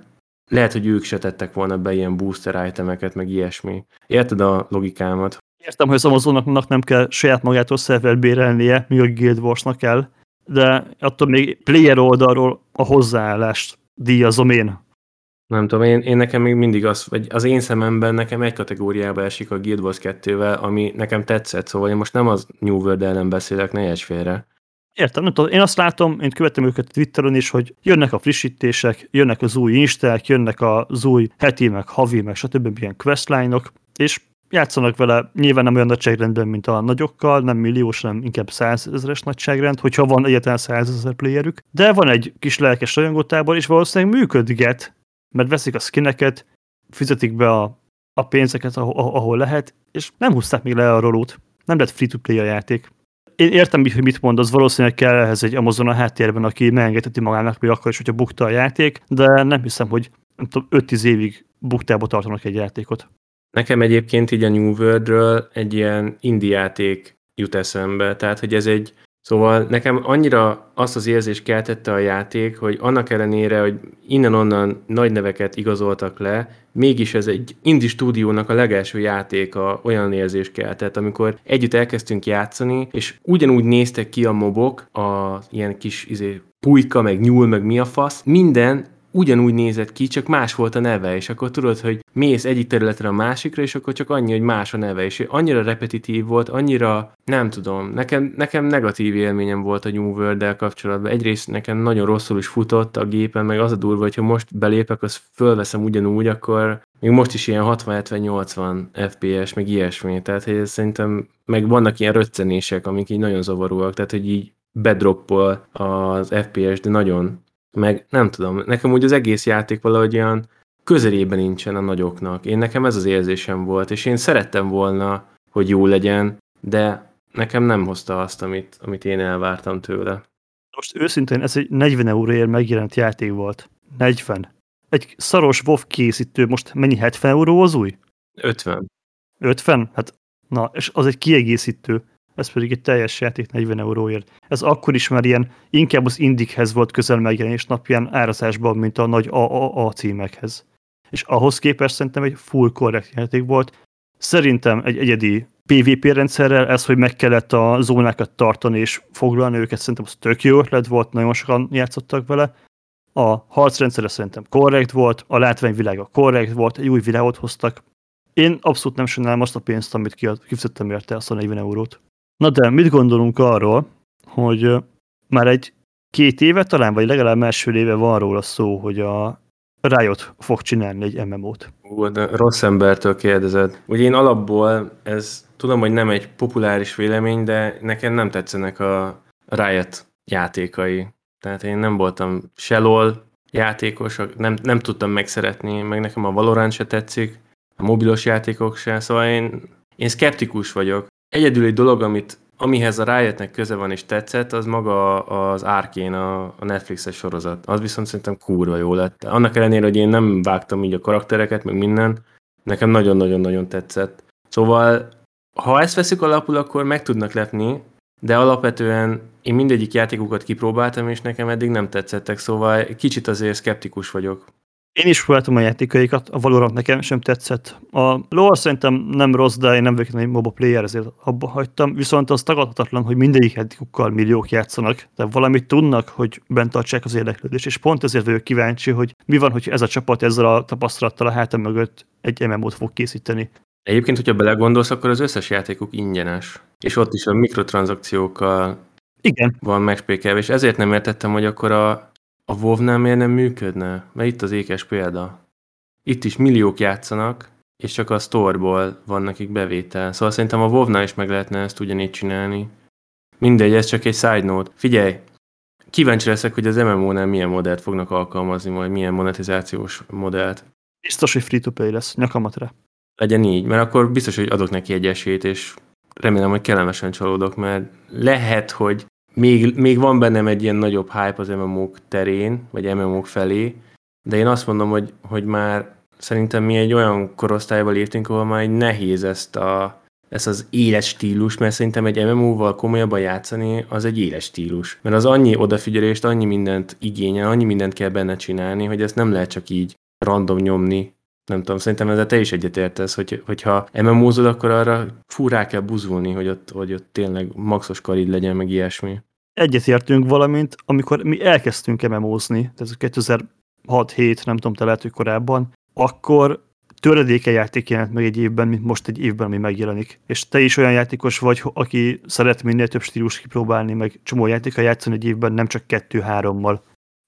lehet, hogy ők se tettek volna be ilyen booster itemeket, meg ilyesmi. Érted a logikámat? Értem, hogy az Amazonnak nem kell saját magától szervert bérelnie, mi a Guild Wars-nak kell, de attól még player oldalról a hozzáállást díjazom én. Nem tudom, én, én nekem még mindig az, vagy az én szememben nekem egy kategóriába esik a Guild Wars 2-vel, ami nekem tetszett, szóval én most nem az New World ellen beszélek, ne félre. Értem, nem tudom, én azt látom, én követem őket Twitteren is, hogy jönnek a frissítések, jönnek az új insták, jönnek az új heti, meg havi, meg stb. ilyen questline-ok, és játszanak vele nyilván nem olyan nagyságrendben, mint a nagyokkal, nem milliós, nem inkább százezeres nagyságrend, hogyha van egyetlen százezer playerük, de van egy kis lelkes rajongótábor, és valószínűleg működget, mert veszik a skineket, fizetik be a, a pénzeket, ahol, ahol lehet, és nem húzták még le a rolót. Nem lett free-to-play a játék én értem, hogy mit mondasz, valószínűleg kell ehhez egy Amazon a háttérben, aki megengedheti magának, még akkor is, hogyha bukta a játék, de nem hiszem, hogy nem tudom, 5-10 évig buktába tartanak egy játékot. Nekem egyébként így a New World-ről egy ilyen indie játék jut eszembe, tehát hogy ez egy Szóval nekem annyira azt az érzést keltette a játék, hogy annak ellenére, hogy innen-onnan nagy neveket igazoltak le, mégis ez egy indie stúdiónak a legelső játéka olyan érzés keltett, amikor együtt elkezdtünk játszani, és ugyanúgy néztek ki a mobok, a ilyen kis izé, pulyka, meg nyúl, meg mi a fasz, minden ugyanúgy nézett ki, csak más volt a neve, és akkor tudod, hogy mész egyik területre a másikra, és akkor csak annyi, hogy más a neve, és annyira repetitív volt, annyira, nem tudom, nekem, nekem negatív élményem volt a New world kapcsolatban. Egyrészt nekem nagyon rosszul is futott a gépen, meg az a durva, hogyha most belépek, az fölveszem ugyanúgy, akkor még most is ilyen 60-70-80 FPS, meg ilyesmi, tehát hogy szerintem meg vannak ilyen röccenések, amik így nagyon zavaróak, tehát hogy így bedroppol az FPS, de nagyon meg nem tudom, nekem úgy az egész játék valahogy olyan közelében nincsen a nagyoknak. Én nekem ez az érzésem volt, és én szerettem volna, hogy jó legyen, de nekem nem hozta azt, amit, amit én elvártam tőle. Most őszintén ez egy 40 euróért megjelent játék volt. 40. Egy szaros WoW készítő most mennyi 70 euró az új? 50. 50? Hát na, és az egy kiegészítő ez pedig egy teljes játék 40 euróért. Ez akkor is már ilyen, inkább az indikhez volt közel megjelenés napján árazásban, mint a nagy AAA címekhez. És ahhoz képest szerintem egy full korrekt játék volt. Szerintem egy egyedi PvP rendszerrel, ez, hogy meg kellett a zónákat tartani és foglalni őket, szerintem az tök jó ötlet volt, nagyon sokan játszottak vele. A harcrendszere szerintem korrekt volt, a látványvilága korrekt volt, egy új világot hoztak. Én abszolút nem sajnálom azt a pénzt, amit kifizettem érte, azt a 40 eurót. Na de mit gondolunk arról, hogy már egy két éve talán, vagy legalább másfél éve van róla szó, hogy a Riot fog csinálni egy MMO-t. Ú, de rossz embertől kérdezed. Ugye én alapból, ez tudom, hogy nem egy populáris vélemény, de nekem nem tetszenek a Riot játékai. Tehát én nem voltam se LOL játékos, nem, nem tudtam megszeretni, meg nekem a Valorant se tetszik, a mobilos játékok se, szóval én, én szkeptikus vagyok. Egyedül egy dolog, amit, amihez a Riotnek köze van és tetszett, az maga az Arkén, a, Netflixes sorozat. Az viszont szerintem kurva jó lett. Annak ellenére, hogy én nem vágtam így a karaktereket, meg minden, nekem nagyon-nagyon-nagyon tetszett. Szóval, ha ezt veszük alapul, akkor meg tudnak lepni, de alapvetően én mindegyik játékokat kipróbáltam, és nekem eddig nem tetszettek, szóval kicsit azért szkeptikus vagyok. Én is próbáltam a játékaikat, a Valorant nekem sem tetszett. A LoL szerintem nem rossz, de én nem vagyok egy MOBA player, ezért abba hagytam. Viszont az tagadhatatlan, hogy mindegyik játékukkal milliók játszanak, de valamit tudnak, hogy bent tartsák az érdeklődést, és pont ezért vagyok kíváncsi, hogy mi van, hogy ez a csapat ezzel a tapasztalattal a hátam mögött egy MMO-t fog készíteni. Egyébként, hogyha belegondolsz, akkor az összes játékuk ingyenes. És ott is a mikrotranszakciókkal Igen. van megspékelve, és ezért nem értettem, hogy akkor a, a WoW-nál miért nem működne. Mert itt az ékes példa. Itt is milliók játszanak, és csak a storeból van nekik bevétel. Szóval szerintem a WoW-nál is meg lehetne ezt ugyanígy csinálni. Mindegy, ez csak egy side note. Figyelj, kíváncsi leszek, hogy az MMO-nál milyen modellt fognak alkalmazni, majd milyen monetizációs modellt. Biztos, hogy free-to-play lesz, nyakamat rá. Legyen így, mert akkor biztos, hogy adok neki egy esélyt, és remélem, hogy kellemesen csalódok, mert lehet, hogy még, még van bennem egy ilyen nagyobb hype az MMO-k terén, vagy MMO-k felé, de én azt mondom, hogy, hogy már szerintem mi egy olyan korosztályba léptünk, ahol már nehéz ezt, a, ezt az éles stílus, mert szerintem egy MMO-val komolyabban játszani, az egy éles stílus. Mert az annyi odafigyelést, annyi mindent igényel, annyi mindent kell benne csinálni, hogy ezt nem lehet csak így random nyomni. Nem tudom, szerintem ezzel te is egyetértesz, hogy, hogyha MMO-zod, akkor arra fú rá kell buzulni, hogy ott, hogy ott tényleg maxos karid legyen, meg ilyesmi. Egyetértünk valamint, amikor mi elkezdtünk MMO-zni, tehát 2006-7, nem tudom, te lehet, hogy korábban, akkor töredéke játék jelent meg egy évben, mint most egy évben, ami megjelenik. És te is olyan játékos vagy, aki szeret minél több stílus kipróbálni, meg csomó játéka játszani egy évben, nem csak kettő-hárommal.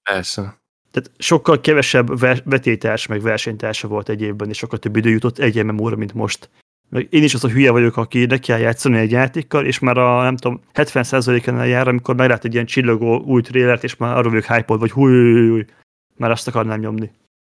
Persze. Tehát sokkal kevesebb vetétárs, meg versenytársa volt egy évben, és sokkal több idő jutott egy MMO-ra, mint most. Meg én is az a hülye vagyok, aki neki kell játszani egy játékkal, és már a, nem tudom, 70%-en jár, amikor meglát egy ilyen csillogó új trélert, és már arról vagyok hype vagy húj, húj, húj, már azt akarnám nyomni.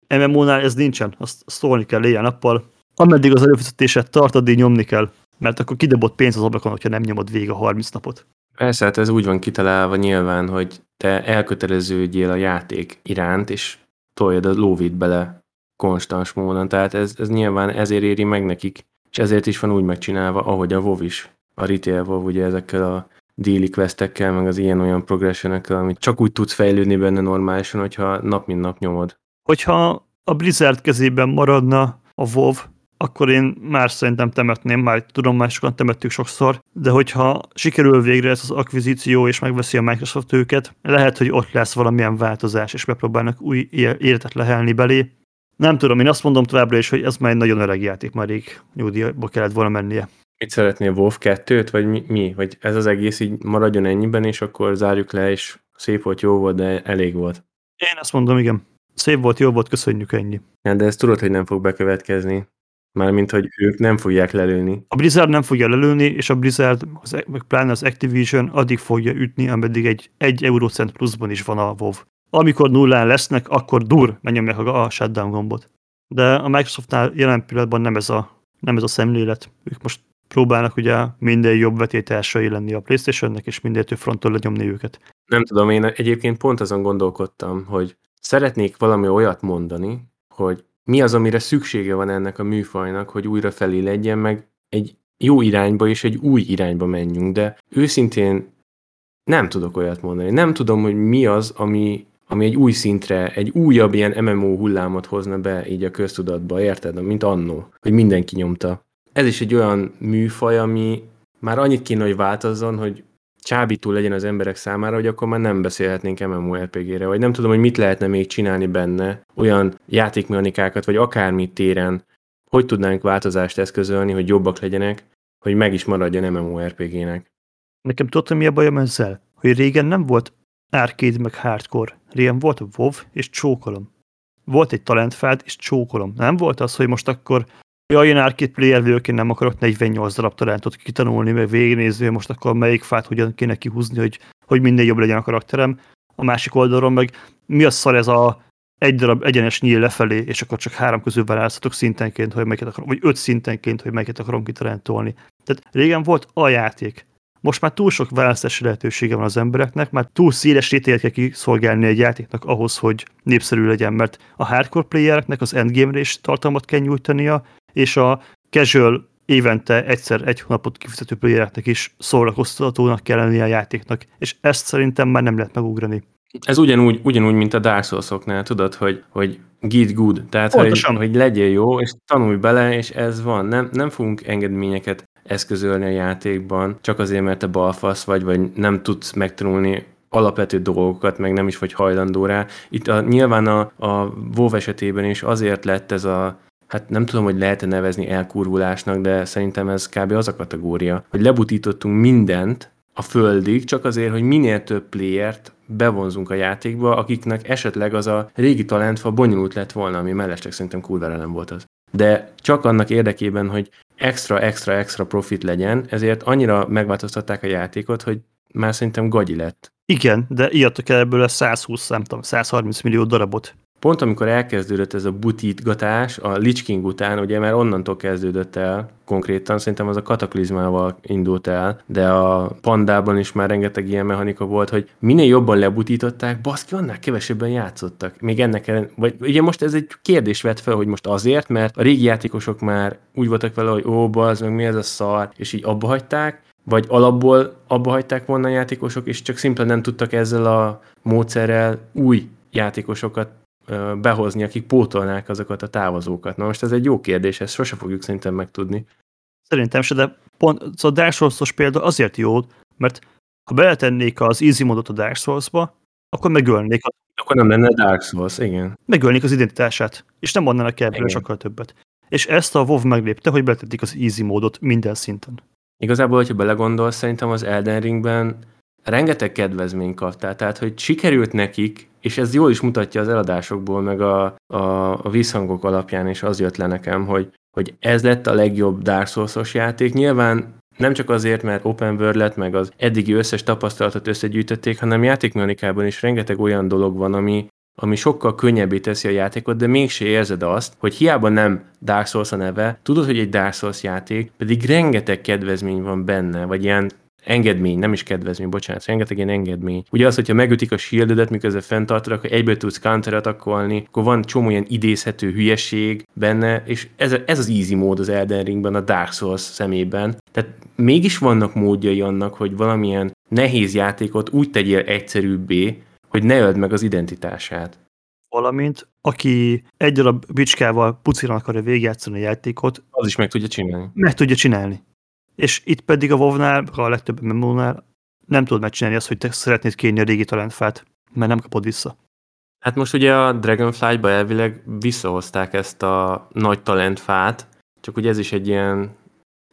MMO-nál ez nincsen, azt szólni kell éjjel-nappal. Ameddig az előfizetésed tart, addig nyomni kell, mert akkor kidobott pénz az ablakon, hogyha nem nyomod végig a 30 napot. Persze, hát ez úgy van kitalálva nyilván, hogy te elköteleződjél a játék iránt, és toljad a lóvét bele konstans módon. Tehát ez, ez nyilván ezért éri meg nekik, és ezért is van úgy megcsinálva, ahogy a WoW is. A retail WoW ugye ezekkel a daily questekkel, meg az ilyen-olyan progressionekkel, amit csak úgy tudsz fejlődni benne normálisan, hogyha nap mint nap nyomod. Hogyha a Blizzard kezében maradna a WoW, akkor én már szerintem temetném, már tudom, másokan temettük sokszor, de hogyha sikerül végre ez az akvizíció, és megveszi a Microsoft őket, lehet, hogy ott lesz valamilyen változás, és megpróbálnak új életet lehelni belé. Nem tudom, én azt mondom továbbra is, hogy ez már egy nagyon öreg játék, már rég nyugdíjba kellett volna mennie. Mit szeretnél, Wolf 2-t, vagy mi, mi? Vagy ez az egész így maradjon ennyiben, és akkor zárjuk le, és szép volt, jó volt, de elég volt. Én azt mondom, igen. Szép volt, jó volt, köszönjük ennyi. Ja, de ezt tudod, hogy nem fog bekövetkezni. Mármint, hogy ők nem fogják lelőni. A Blizzard nem fogja lelőni, és a Blizzard, az, meg pláne az Activision addig fogja ütni, ameddig egy 1 eurocent pluszban is van a WoW. Amikor nullán lesznek, akkor dur, megnyomják a, a shutdown gombot. De a Microsoftnál jelen pillanatban nem ez a, nem ez a szemlélet. Ők most próbálnak ugye minden jobb vetétársai lenni a Playstation-nek, és minden több fronton lenyomni őket. Nem tudom, én egyébként pont azon gondolkodtam, hogy szeretnék valami olyat mondani, hogy mi az, amire szüksége van ennek a műfajnak, hogy újra felé legyen, meg egy jó irányba és egy új irányba menjünk, de őszintén nem tudok olyat mondani. Nem tudom, hogy mi az, ami, ami egy új szintre, egy újabb ilyen MMO hullámot hozna be így a köztudatba, érted? Mint annó, hogy mindenki nyomta. Ez is egy olyan műfaj, ami már annyit kéne, hogy változzon, hogy csábító legyen az emberek számára, hogy akkor már nem beszélhetnénk MMORPG-re, vagy nem tudom, hogy mit lehetne még csinálni benne, olyan játékmechanikákat, vagy akármit téren, hogy tudnánk változást eszközölni, hogy jobbak legyenek, hogy meg is maradjon MMORPG-nek. Nekem tudod, mi a bajom ezzel? Hogy régen nem volt arcade meg hardcore. Régen volt WoW és csókolom. Volt egy talentfád és csókolom. Nem volt az, hogy most akkor Jaj, én arcade player vagyok, én nem akarok 48 darab talentot kitanulni, meg végignézni, hogy most akkor melyik fát hogyan kéne kihúzni, hogy, hogy minden jobb legyen a karakterem. A másik oldalon meg mi a szar ez a egy darab egyenes nyíl lefelé, és akkor csak három közül választhatok szintenként, hogy melyiket akarom, vagy öt szintenként, hogy melyiket akarom kitalentolni. Tehát régen volt a játék. Most már túl sok választási lehetősége van az embereknek, már túl széles réteget kell kiszolgálni egy játéknak ahhoz, hogy népszerű legyen, mert a hardcore playereknek az endgame-re is tartalmat kell nyújtania, és a casual évente egyszer egy hónapot kifizető playereknek is szórakoztatónak kell lennie a játéknak, és ezt szerintem már nem lehet megugrani. Ez ugyanúgy, ugyanúgy mint a Dark Souls-oknál, tudod, hogy, hogy get good, tehát hogy, hogy legyél jó, és tanulj bele, és ez van. Nem, nem fogunk engedményeket eszközölni a játékban, csak azért, mert te balfasz vagy, vagy nem tudsz megtanulni alapvető dolgokat, meg nem is vagy hajlandó rá. Itt a, nyilván a, a WoW esetében is azért lett ez a hát nem tudom, hogy lehet-e nevezni elkurvulásnak, de szerintem ez kb. az a kategória, hogy lebutítottunk mindent a földig, csak azért, hogy minél több playert bevonzunk a játékba, akiknek esetleg az a régi talentfa bonyolult lett volna, ami mellesleg szerintem kurvára nem volt az. De csak annak érdekében, hogy extra, extra, extra profit legyen, ezért annyira megváltoztatták a játékot, hogy már szerintem gagyi lett. Igen, de írtak el ebből a 120, nem tudom, 130 millió darabot. Pont amikor elkezdődött ez a butítgatás, a Lich King után, ugye már onnantól kezdődött el konkrétan, szerintem az a kataklizmával indult el, de a pandában is már rengeteg ilyen mechanika volt, hogy minél jobban lebutították, baszki, annál kevesebben játszottak. Még ennek ellen, vagy ugye most ez egy kérdés vett fel, hogy most azért, mert a régi játékosok már úgy voltak vele, hogy ó, bazd, meg mi ez a szar, és így abba hagyták, vagy alapból abba hagyták volna a játékosok, és csak szimplán nem tudtak ezzel a módszerrel új játékosokat behozni, akik pótolnák azokat a távozókat. Na most ez egy jó kérdés, ezt sose fogjuk szerintem megtudni. Szerintem se, de pont szóval a Dark souls példa azért jó, mert ha beletennék az easy modot a Dark Souls-ba, akkor megölnék, a, Akkor nem lenne Dark Souls, igen. megölnék az identitását, és nem mondanak ebből Igen. sokkal többet. És ezt a WoW meglépte, hogy beletették az easy módot minden szinten. Igazából, hogyha belegondolsz, szerintem az Elden Ringben rengeteg kedvezmény kaptál, tehát hogy sikerült nekik, és ez jól is mutatja az eladásokból, meg a, a, a visszhangok alapján, és az jött le nekem, hogy, hogy ez lett a legjobb Dark Souls-os játék. Nyilván nem csak azért, mert open world lett, meg az eddigi összes tapasztalatot összegyűjtötték, hanem játékmechanikában is rengeteg olyan dolog van, ami, ami sokkal könnyebbé teszi a játékot, de mégse érzed azt, hogy hiába nem Dark Souls a neve, tudod, hogy egy Dark Souls játék, pedig rengeteg kedvezmény van benne, vagy ilyen engedmény, nem is kedvezmény, bocsánat, rengeteg ilyen engedmény. Ugye az, hogyha megütik a shieldedet, miközben fenntartod, akkor egyből tudsz counter attackolni, akkor van csomó ilyen idézhető hülyeség benne, és ez, ez az easy mód az Elden Ringben, a Dark Souls szemében. Tehát mégis vannak módjai annak, hogy valamilyen nehéz játékot úgy tegyél egyszerűbbé, hogy ne öld meg az identitását. Valamint, aki egy darab bicskával pucira akarja végigjátszani a játékot, Az is meg tudja csinálni. meg tudja csinálni. És itt pedig a WoW-nál, a legtöbb MMO-nál nem tudod megcsinálni azt, hogy te szeretnéd kérni a régi talentfát, mert nem kapod vissza. Hát most ugye a Dragonflight-ba elvileg visszahozták ezt a nagy talentfát, csak ugye ez is egy ilyen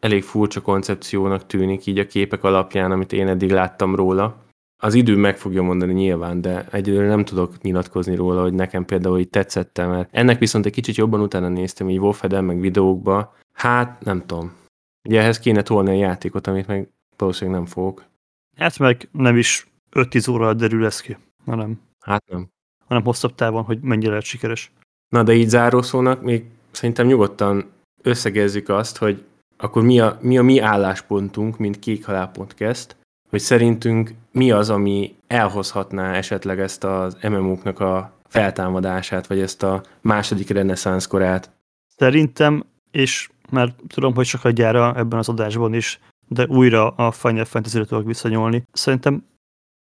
elég furcsa koncepciónak tűnik így a képek alapján, amit én eddig láttam róla. Az idő meg fogja mondani nyilván, de egyelőre nem tudok nyilatkozni róla, hogy nekem például így tetszett mert ennek viszont egy kicsit jobban utána néztem, így Wolfeden, meg videókba. Hát, nem tudom. Ugye ehhez kéne tolni a játékot, amit meg valószínűleg nem fogok. Hát meg nem is 5-10 óra derül ez ki, hanem, Hát nem. hanem hosszabb távon, hogy mennyire lehet sikeres. Na de így zárószónak még szerintem nyugodtan összegezzük azt, hogy akkor mi a mi, a mi álláspontunk, mint Kék Halál Podcast, hogy szerintünk mi az, ami elhozhatná esetleg ezt az MMO-knak a feltámadását, vagy ezt a második reneszánsz korát. Szerintem, és már tudom, hogy sokat gyára ebben az adásban is, de újra a Final Fantasy-re tudok visszanyolni. Szerintem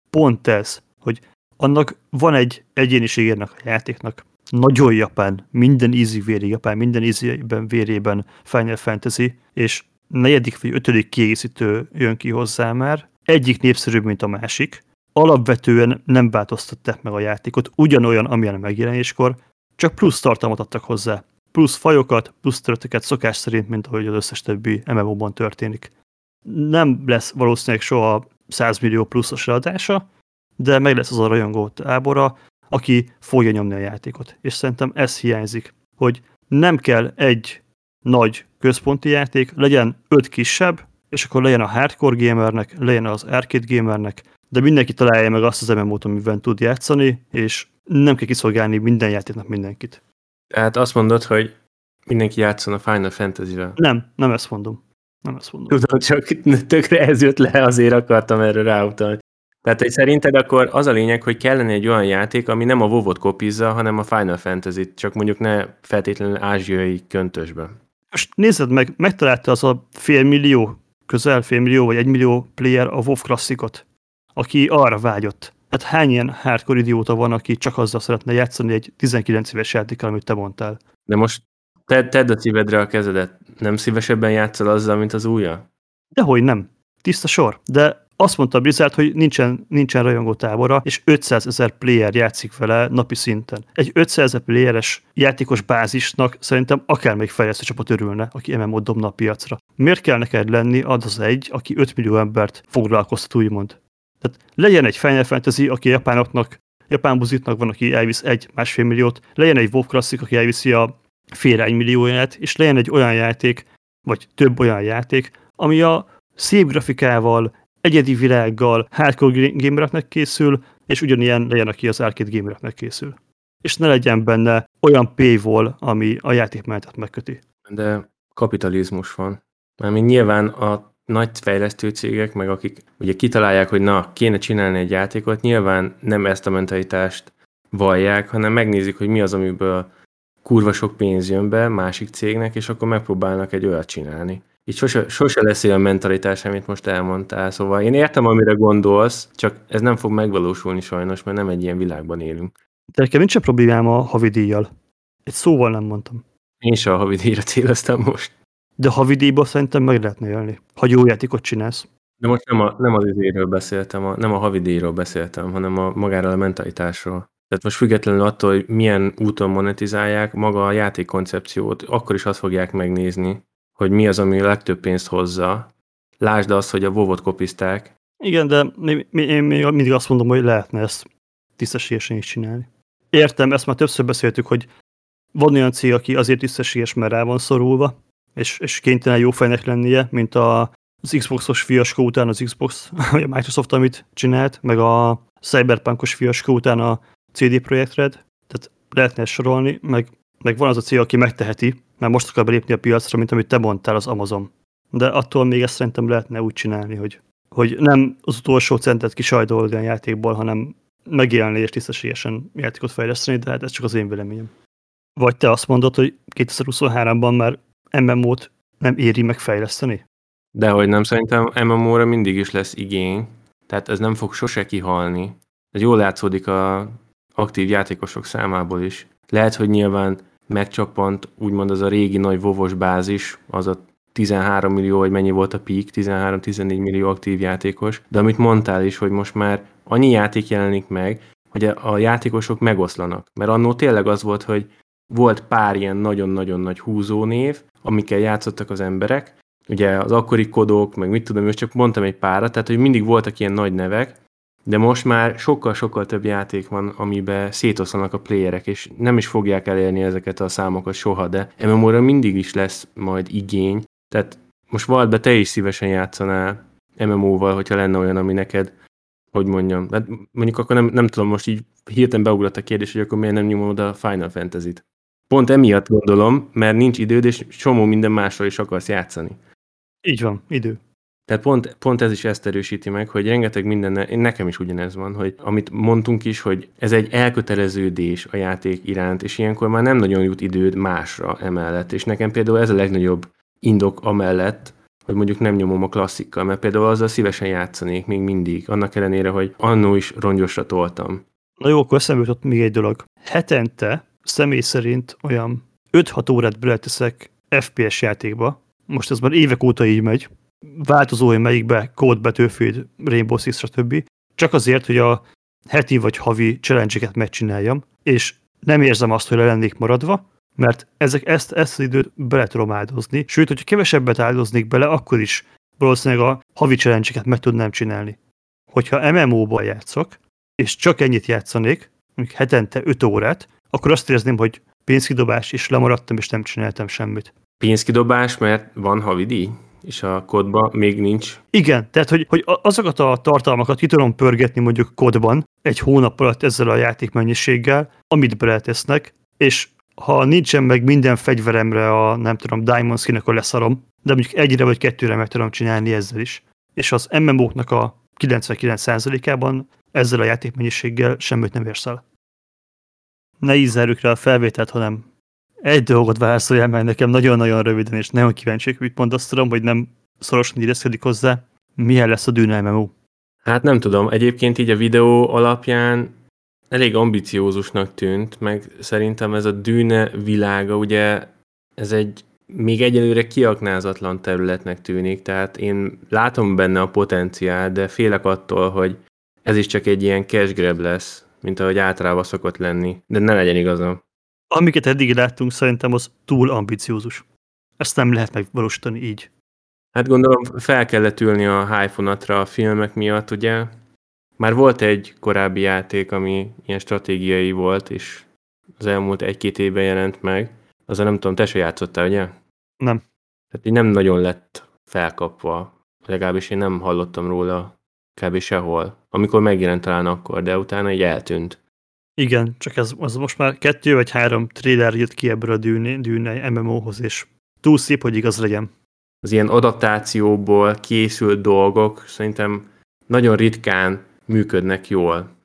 pont ez, hogy annak van egy egyéniségének a játéknak. Nagyon japán, minden easy véri japán, minden easy-ben vérében Final Fantasy, és negyedik vagy ötödik kiegészítő jön ki hozzá már. Egyik népszerűbb, mint a másik. Alapvetően nem változtatták meg a játékot, ugyanolyan, amilyen a megjelenéskor, csak plusz tartalmat adtak hozzá. Plusz fajokat, plusz történeteket szokás szerint, mint ahogy az összes többi MMO-ban történik. Nem lesz valószínűleg soha 100 millió pluszos adása, de meg lesz az a rajongó tábora, aki fogja nyomni a játékot. És szerintem ez hiányzik, hogy nem kell egy nagy központi játék, legyen öt kisebb, és akkor legyen a hardcore gamernek, legyen az arcade gamernek, de mindenki találja meg azt az MMO-t, amiben tud játszani, és nem kell kiszolgálni minden játéknak mindenkit. Tehát azt mondod, hogy mindenki játszon a Final Fantasy-vel. Nem, nem ezt mondom. Nem ezt mondom. Tudom, csak tökre ez jött le, azért akartam erre ráutalni. Tehát, hogy szerinted akkor az a lényeg, hogy kellene egy olyan játék, ami nem a WoW-ot kopizza, hanem a Final Fantasy-t, csak mondjuk ne feltétlenül ázsiai köntösben. Most nézzed meg, megtalálta az a fél millió, közel fél millió vagy egy millió player a WoW klasszikot, aki arra vágyott. Hát hány ilyen hardcore idióta van, aki csak azzal szeretne játszani egy 19 éves játékkal, amit te mondtál? De most te, tedd a szívedre a kezedet. Nem szívesebben játszol azzal, mint az újja? Dehogy nem. Tiszta sor. De azt mondta Blizzard, hogy nincsen, nincsen rajongó tábora, és 500 ezer player játszik vele napi szinten. Egy 500 ezer playeres játékos bázisnak szerintem akármelyik fejlesztő csapat örülne, aki MMO dobna a piacra. Miért kell neked lenni az az egy, aki 5 millió embert foglalkoztat, úgymond? Tehát legyen egy Final Fantasy, aki japánoknak, japán buzitnak van, aki elvisz egy másfél milliót, legyen egy WoW Classic, aki elviszi a fél egy millióját, és legyen egy olyan játék, vagy több olyan játék, ami a szép grafikával, egyedi világgal, hardcore gamereknek készül, és ugyanilyen legyen, aki az arcade gamereknek készül. És ne legyen benne olyan paywall, ami a játékmenetet megköti. De kapitalizmus van. Mármint nyilván a nagy fejlesztő cégek, meg akik ugye kitalálják, hogy na, kéne csinálni egy játékot, nyilván nem ezt a mentalitást vallják, hanem megnézik, hogy mi az, amiből kurva sok pénz jön be másik cégnek, és akkor megpróbálnak egy olyat csinálni. Így sose, sose lesz olyan mentalitás, amit most elmondtál, szóval én értem, amire gondolsz, csak ez nem fog megvalósulni sajnos, mert nem egy ilyen világban élünk. De nekem nincs problémám a havidíjjal. Egy szóval nem mondtam. Én se a havidíjra céloztam most. De havidíjba szerintem meg lehetne élni, ha jó játékot csinálsz. De most nem, a, nem az izéről beszéltem, a, nem a havidíjról beszéltem, hanem a magáról a mentalitásról. Tehát most függetlenül attól, hogy milyen úton monetizálják, maga a játékkoncepciót, akkor is azt fogják megnézni, hogy mi az, ami a legtöbb pénzt hozza. Lásd azt, hogy a WoW-ot kopizták. Igen, de én még mindig azt mondom, hogy lehetne ezt tisztességesen is csinálni. Értem, ezt már többször beszéltük, hogy van olyan cég, aki azért tisztességes, mert rá van szorulva, és, és kénytelen jó fejnek lennie, mint a, az Xboxos fiaskó után az Xbox, vagy a Microsoft, amit csinált, meg a Cyberpunkos fiaskó után a CD Projekt Red, tehát lehetne sorolni, meg, meg van az a cég, aki megteheti, mert most akar belépni a piacra, mint amit te mondtál, az Amazon. De attól még ezt szerintem lehetne úgy csinálni, hogy, hogy nem az utolsó centet kisajdolni a játékból, hanem megélni és tisztességesen játékot fejleszteni, de hát ez csak az én véleményem. Vagy te azt mondod, hogy 2023-ban már MMO-t nem éri meg fejleszteni? De hogy nem, szerintem MMO-ra mindig is lesz igény, tehát ez nem fog sose kihalni. Ez jól látszódik a aktív játékosok számából is. Lehet, hogy nyilván megcsapant úgymond az a régi nagy vovos bázis, az a 13 millió, vagy mennyi volt a peak, 13-14 millió aktív játékos, de amit mondtál is, hogy most már annyi játék jelenik meg, hogy a játékosok megoszlanak. Mert annó tényleg az volt, hogy volt pár ilyen nagyon-nagyon nagy húzónév, amikkel játszottak az emberek, ugye az akkori kodok, meg mit tudom, most csak mondtam egy párat, tehát hogy mindig voltak ilyen nagy nevek, de most már sokkal-sokkal több játék van, amiben szétoszlanak a playerek, és nem is fogják elérni ezeket a számokat soha, de MMO-ra mindig is lesz majd igény. Tehát most vald be, te is szívesen játszanál MMO-val, hogyha lenne olyan, ami neked, hogy mondjam, hát mondjuk akkor nem, nem tudom, most így hirtelen beugrott a kérdés, hogy akkor miért nem nyomom oda a Final Fantasy-t. Pont emiatt gondolom, mert nincs időd, és csomó minden másról is akarsz játszani. Így van, idő. Tehát pont, pont ez is ezt erősíti meg, hogy rengeteg minden, nekem is ugyanez van, hogy amit mondtunk is, hogy ez egy elköteleződés a játék iránt, és ilyenkor már nem nagyon jut időd másra emellett, és nekem például ez a legnagyobb indok amellett, hogy mondjuk nem nyomom a klasszikkal, mert például azzal szívesen játszanék még mindig, annak ellenére, hogy annó is rongyosra toltam. Na jó, akkor eszembe jutott még egy dolog. Hetente személy szerint olyan 5-6 órát beleteszek FPS játékba, most ez már évek óta így megy, változó, hogy melyikbe Code, Battlefield, Rainbow Six, stb. Csak azért, hogy a heti vagy havi challenge megcsináljam, és nem érzem azt, hogy le lennék maradva, mert ezek, ezt, ezt az időt bele tudom áldozni. Sőt, hogyha kevesebbet áldoznék bele, akkor is valószínűleg a havi challenge meg tudnám csinálni. Hogyha MMO-ban játszok, és csak ennyit játszanék, mondjuk hetente 5 órát, akkor azt érezném, hogy pénzkidobás, és lemaradtam, és nem csináltam semmit. Pénzkidobás, mert van havidíj? és a kódban még nincs. Igen, tehát hogy, hogy azokat a tartalmakat ki tudom pörgetni mondjuk kódban egy hónap alatt ezzel a játékmennyiséggel, amit beletesznek, és ha nincsen meg minden fegyveremre a, nem tudom, Diamond skin, akkor leszarom, de mondjuk egyre vagy kettőre meg tudom csinálni ezzel is. És az MMO-knak a 99%-ában ezzel a játékmennyiséggel semmit nem érsz el. Ne ízzeljük rá a felvételt, hanem egy dolgot válaszoljál meg nekem nagyon-nagyon röviden, és nagyon kíváncsiak, mit mondasz, tudom, hogy nem szorosan illeszkedik hozzá. Milyen lesz a Dune MMO? Hát nem tudom, egyébként így a videó alapján elég ambiciózusnak tűnt, meg szerintem ez a Dűne világa, ugye ez egy még egyelőre kiaknázatlan területnek tűnik, tehát én látom benne a potenciál, de félek attól, hogy ez is csak egy ilyen cash grab lesz, mint ahogy általában szokott lenni, de ne legyen igazam. Amiket eddig láttunk, szerintem az túl ambiciózus. Ezt nem lehet megvalósítani így. Hát gondolom fel kellett ülni a hype a filmek miatt, ugye? Már volt egy korábbi játék, ami ilyen stratégiai volt, és az elmúlt egy-két évben jelent meg. Azzal nem tudom, te se játszottál, ugye? Nem. Tehát így nem nagyon lett felkapva. Legalábbis én nem hallottam róla kb. sehol. Amikor megjelent talán akkor, de utána így eltűnt. Igen, csak ez az most már kettő vagy három trailer jött ki ebből a dűne, dűne MMO-hoz, és túl szép, hogy igaz legyen. Az ilyen adaptációból készült dolgok szerintem nagyon ritkán működnek jól.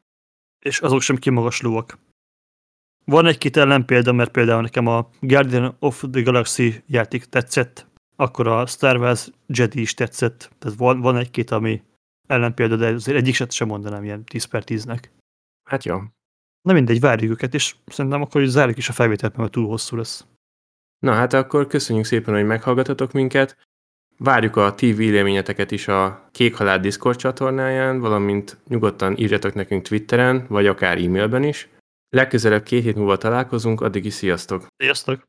És azok sem kimagaslóak. Van egy-két ellenpélda, mert például nekem a Guardian of the Galaxy játék tetszett, akkor a Star Wars Jedi is tetszett, tehát van, van egy-két, ami ellenpélda, de azért egyik sem mondanám ilyen 10 per 10-nek. Hát jó. Na mindegy, várjuk őket, és szerintem akkor zárjuk is a felvételt, mert túl hosszú lesz. Na hát akkor köszönjük szépen, hogy meghallgatotok minket. Várjuk a ti véleményeteket is a Kék Halál Discord csatornáján, valamint nyugodtan írjatok nekünk Twitteren, vagy akár e-mailben is. Legközelebb két hét múlva találkozunk, addig is sziasztok! Sziasztok!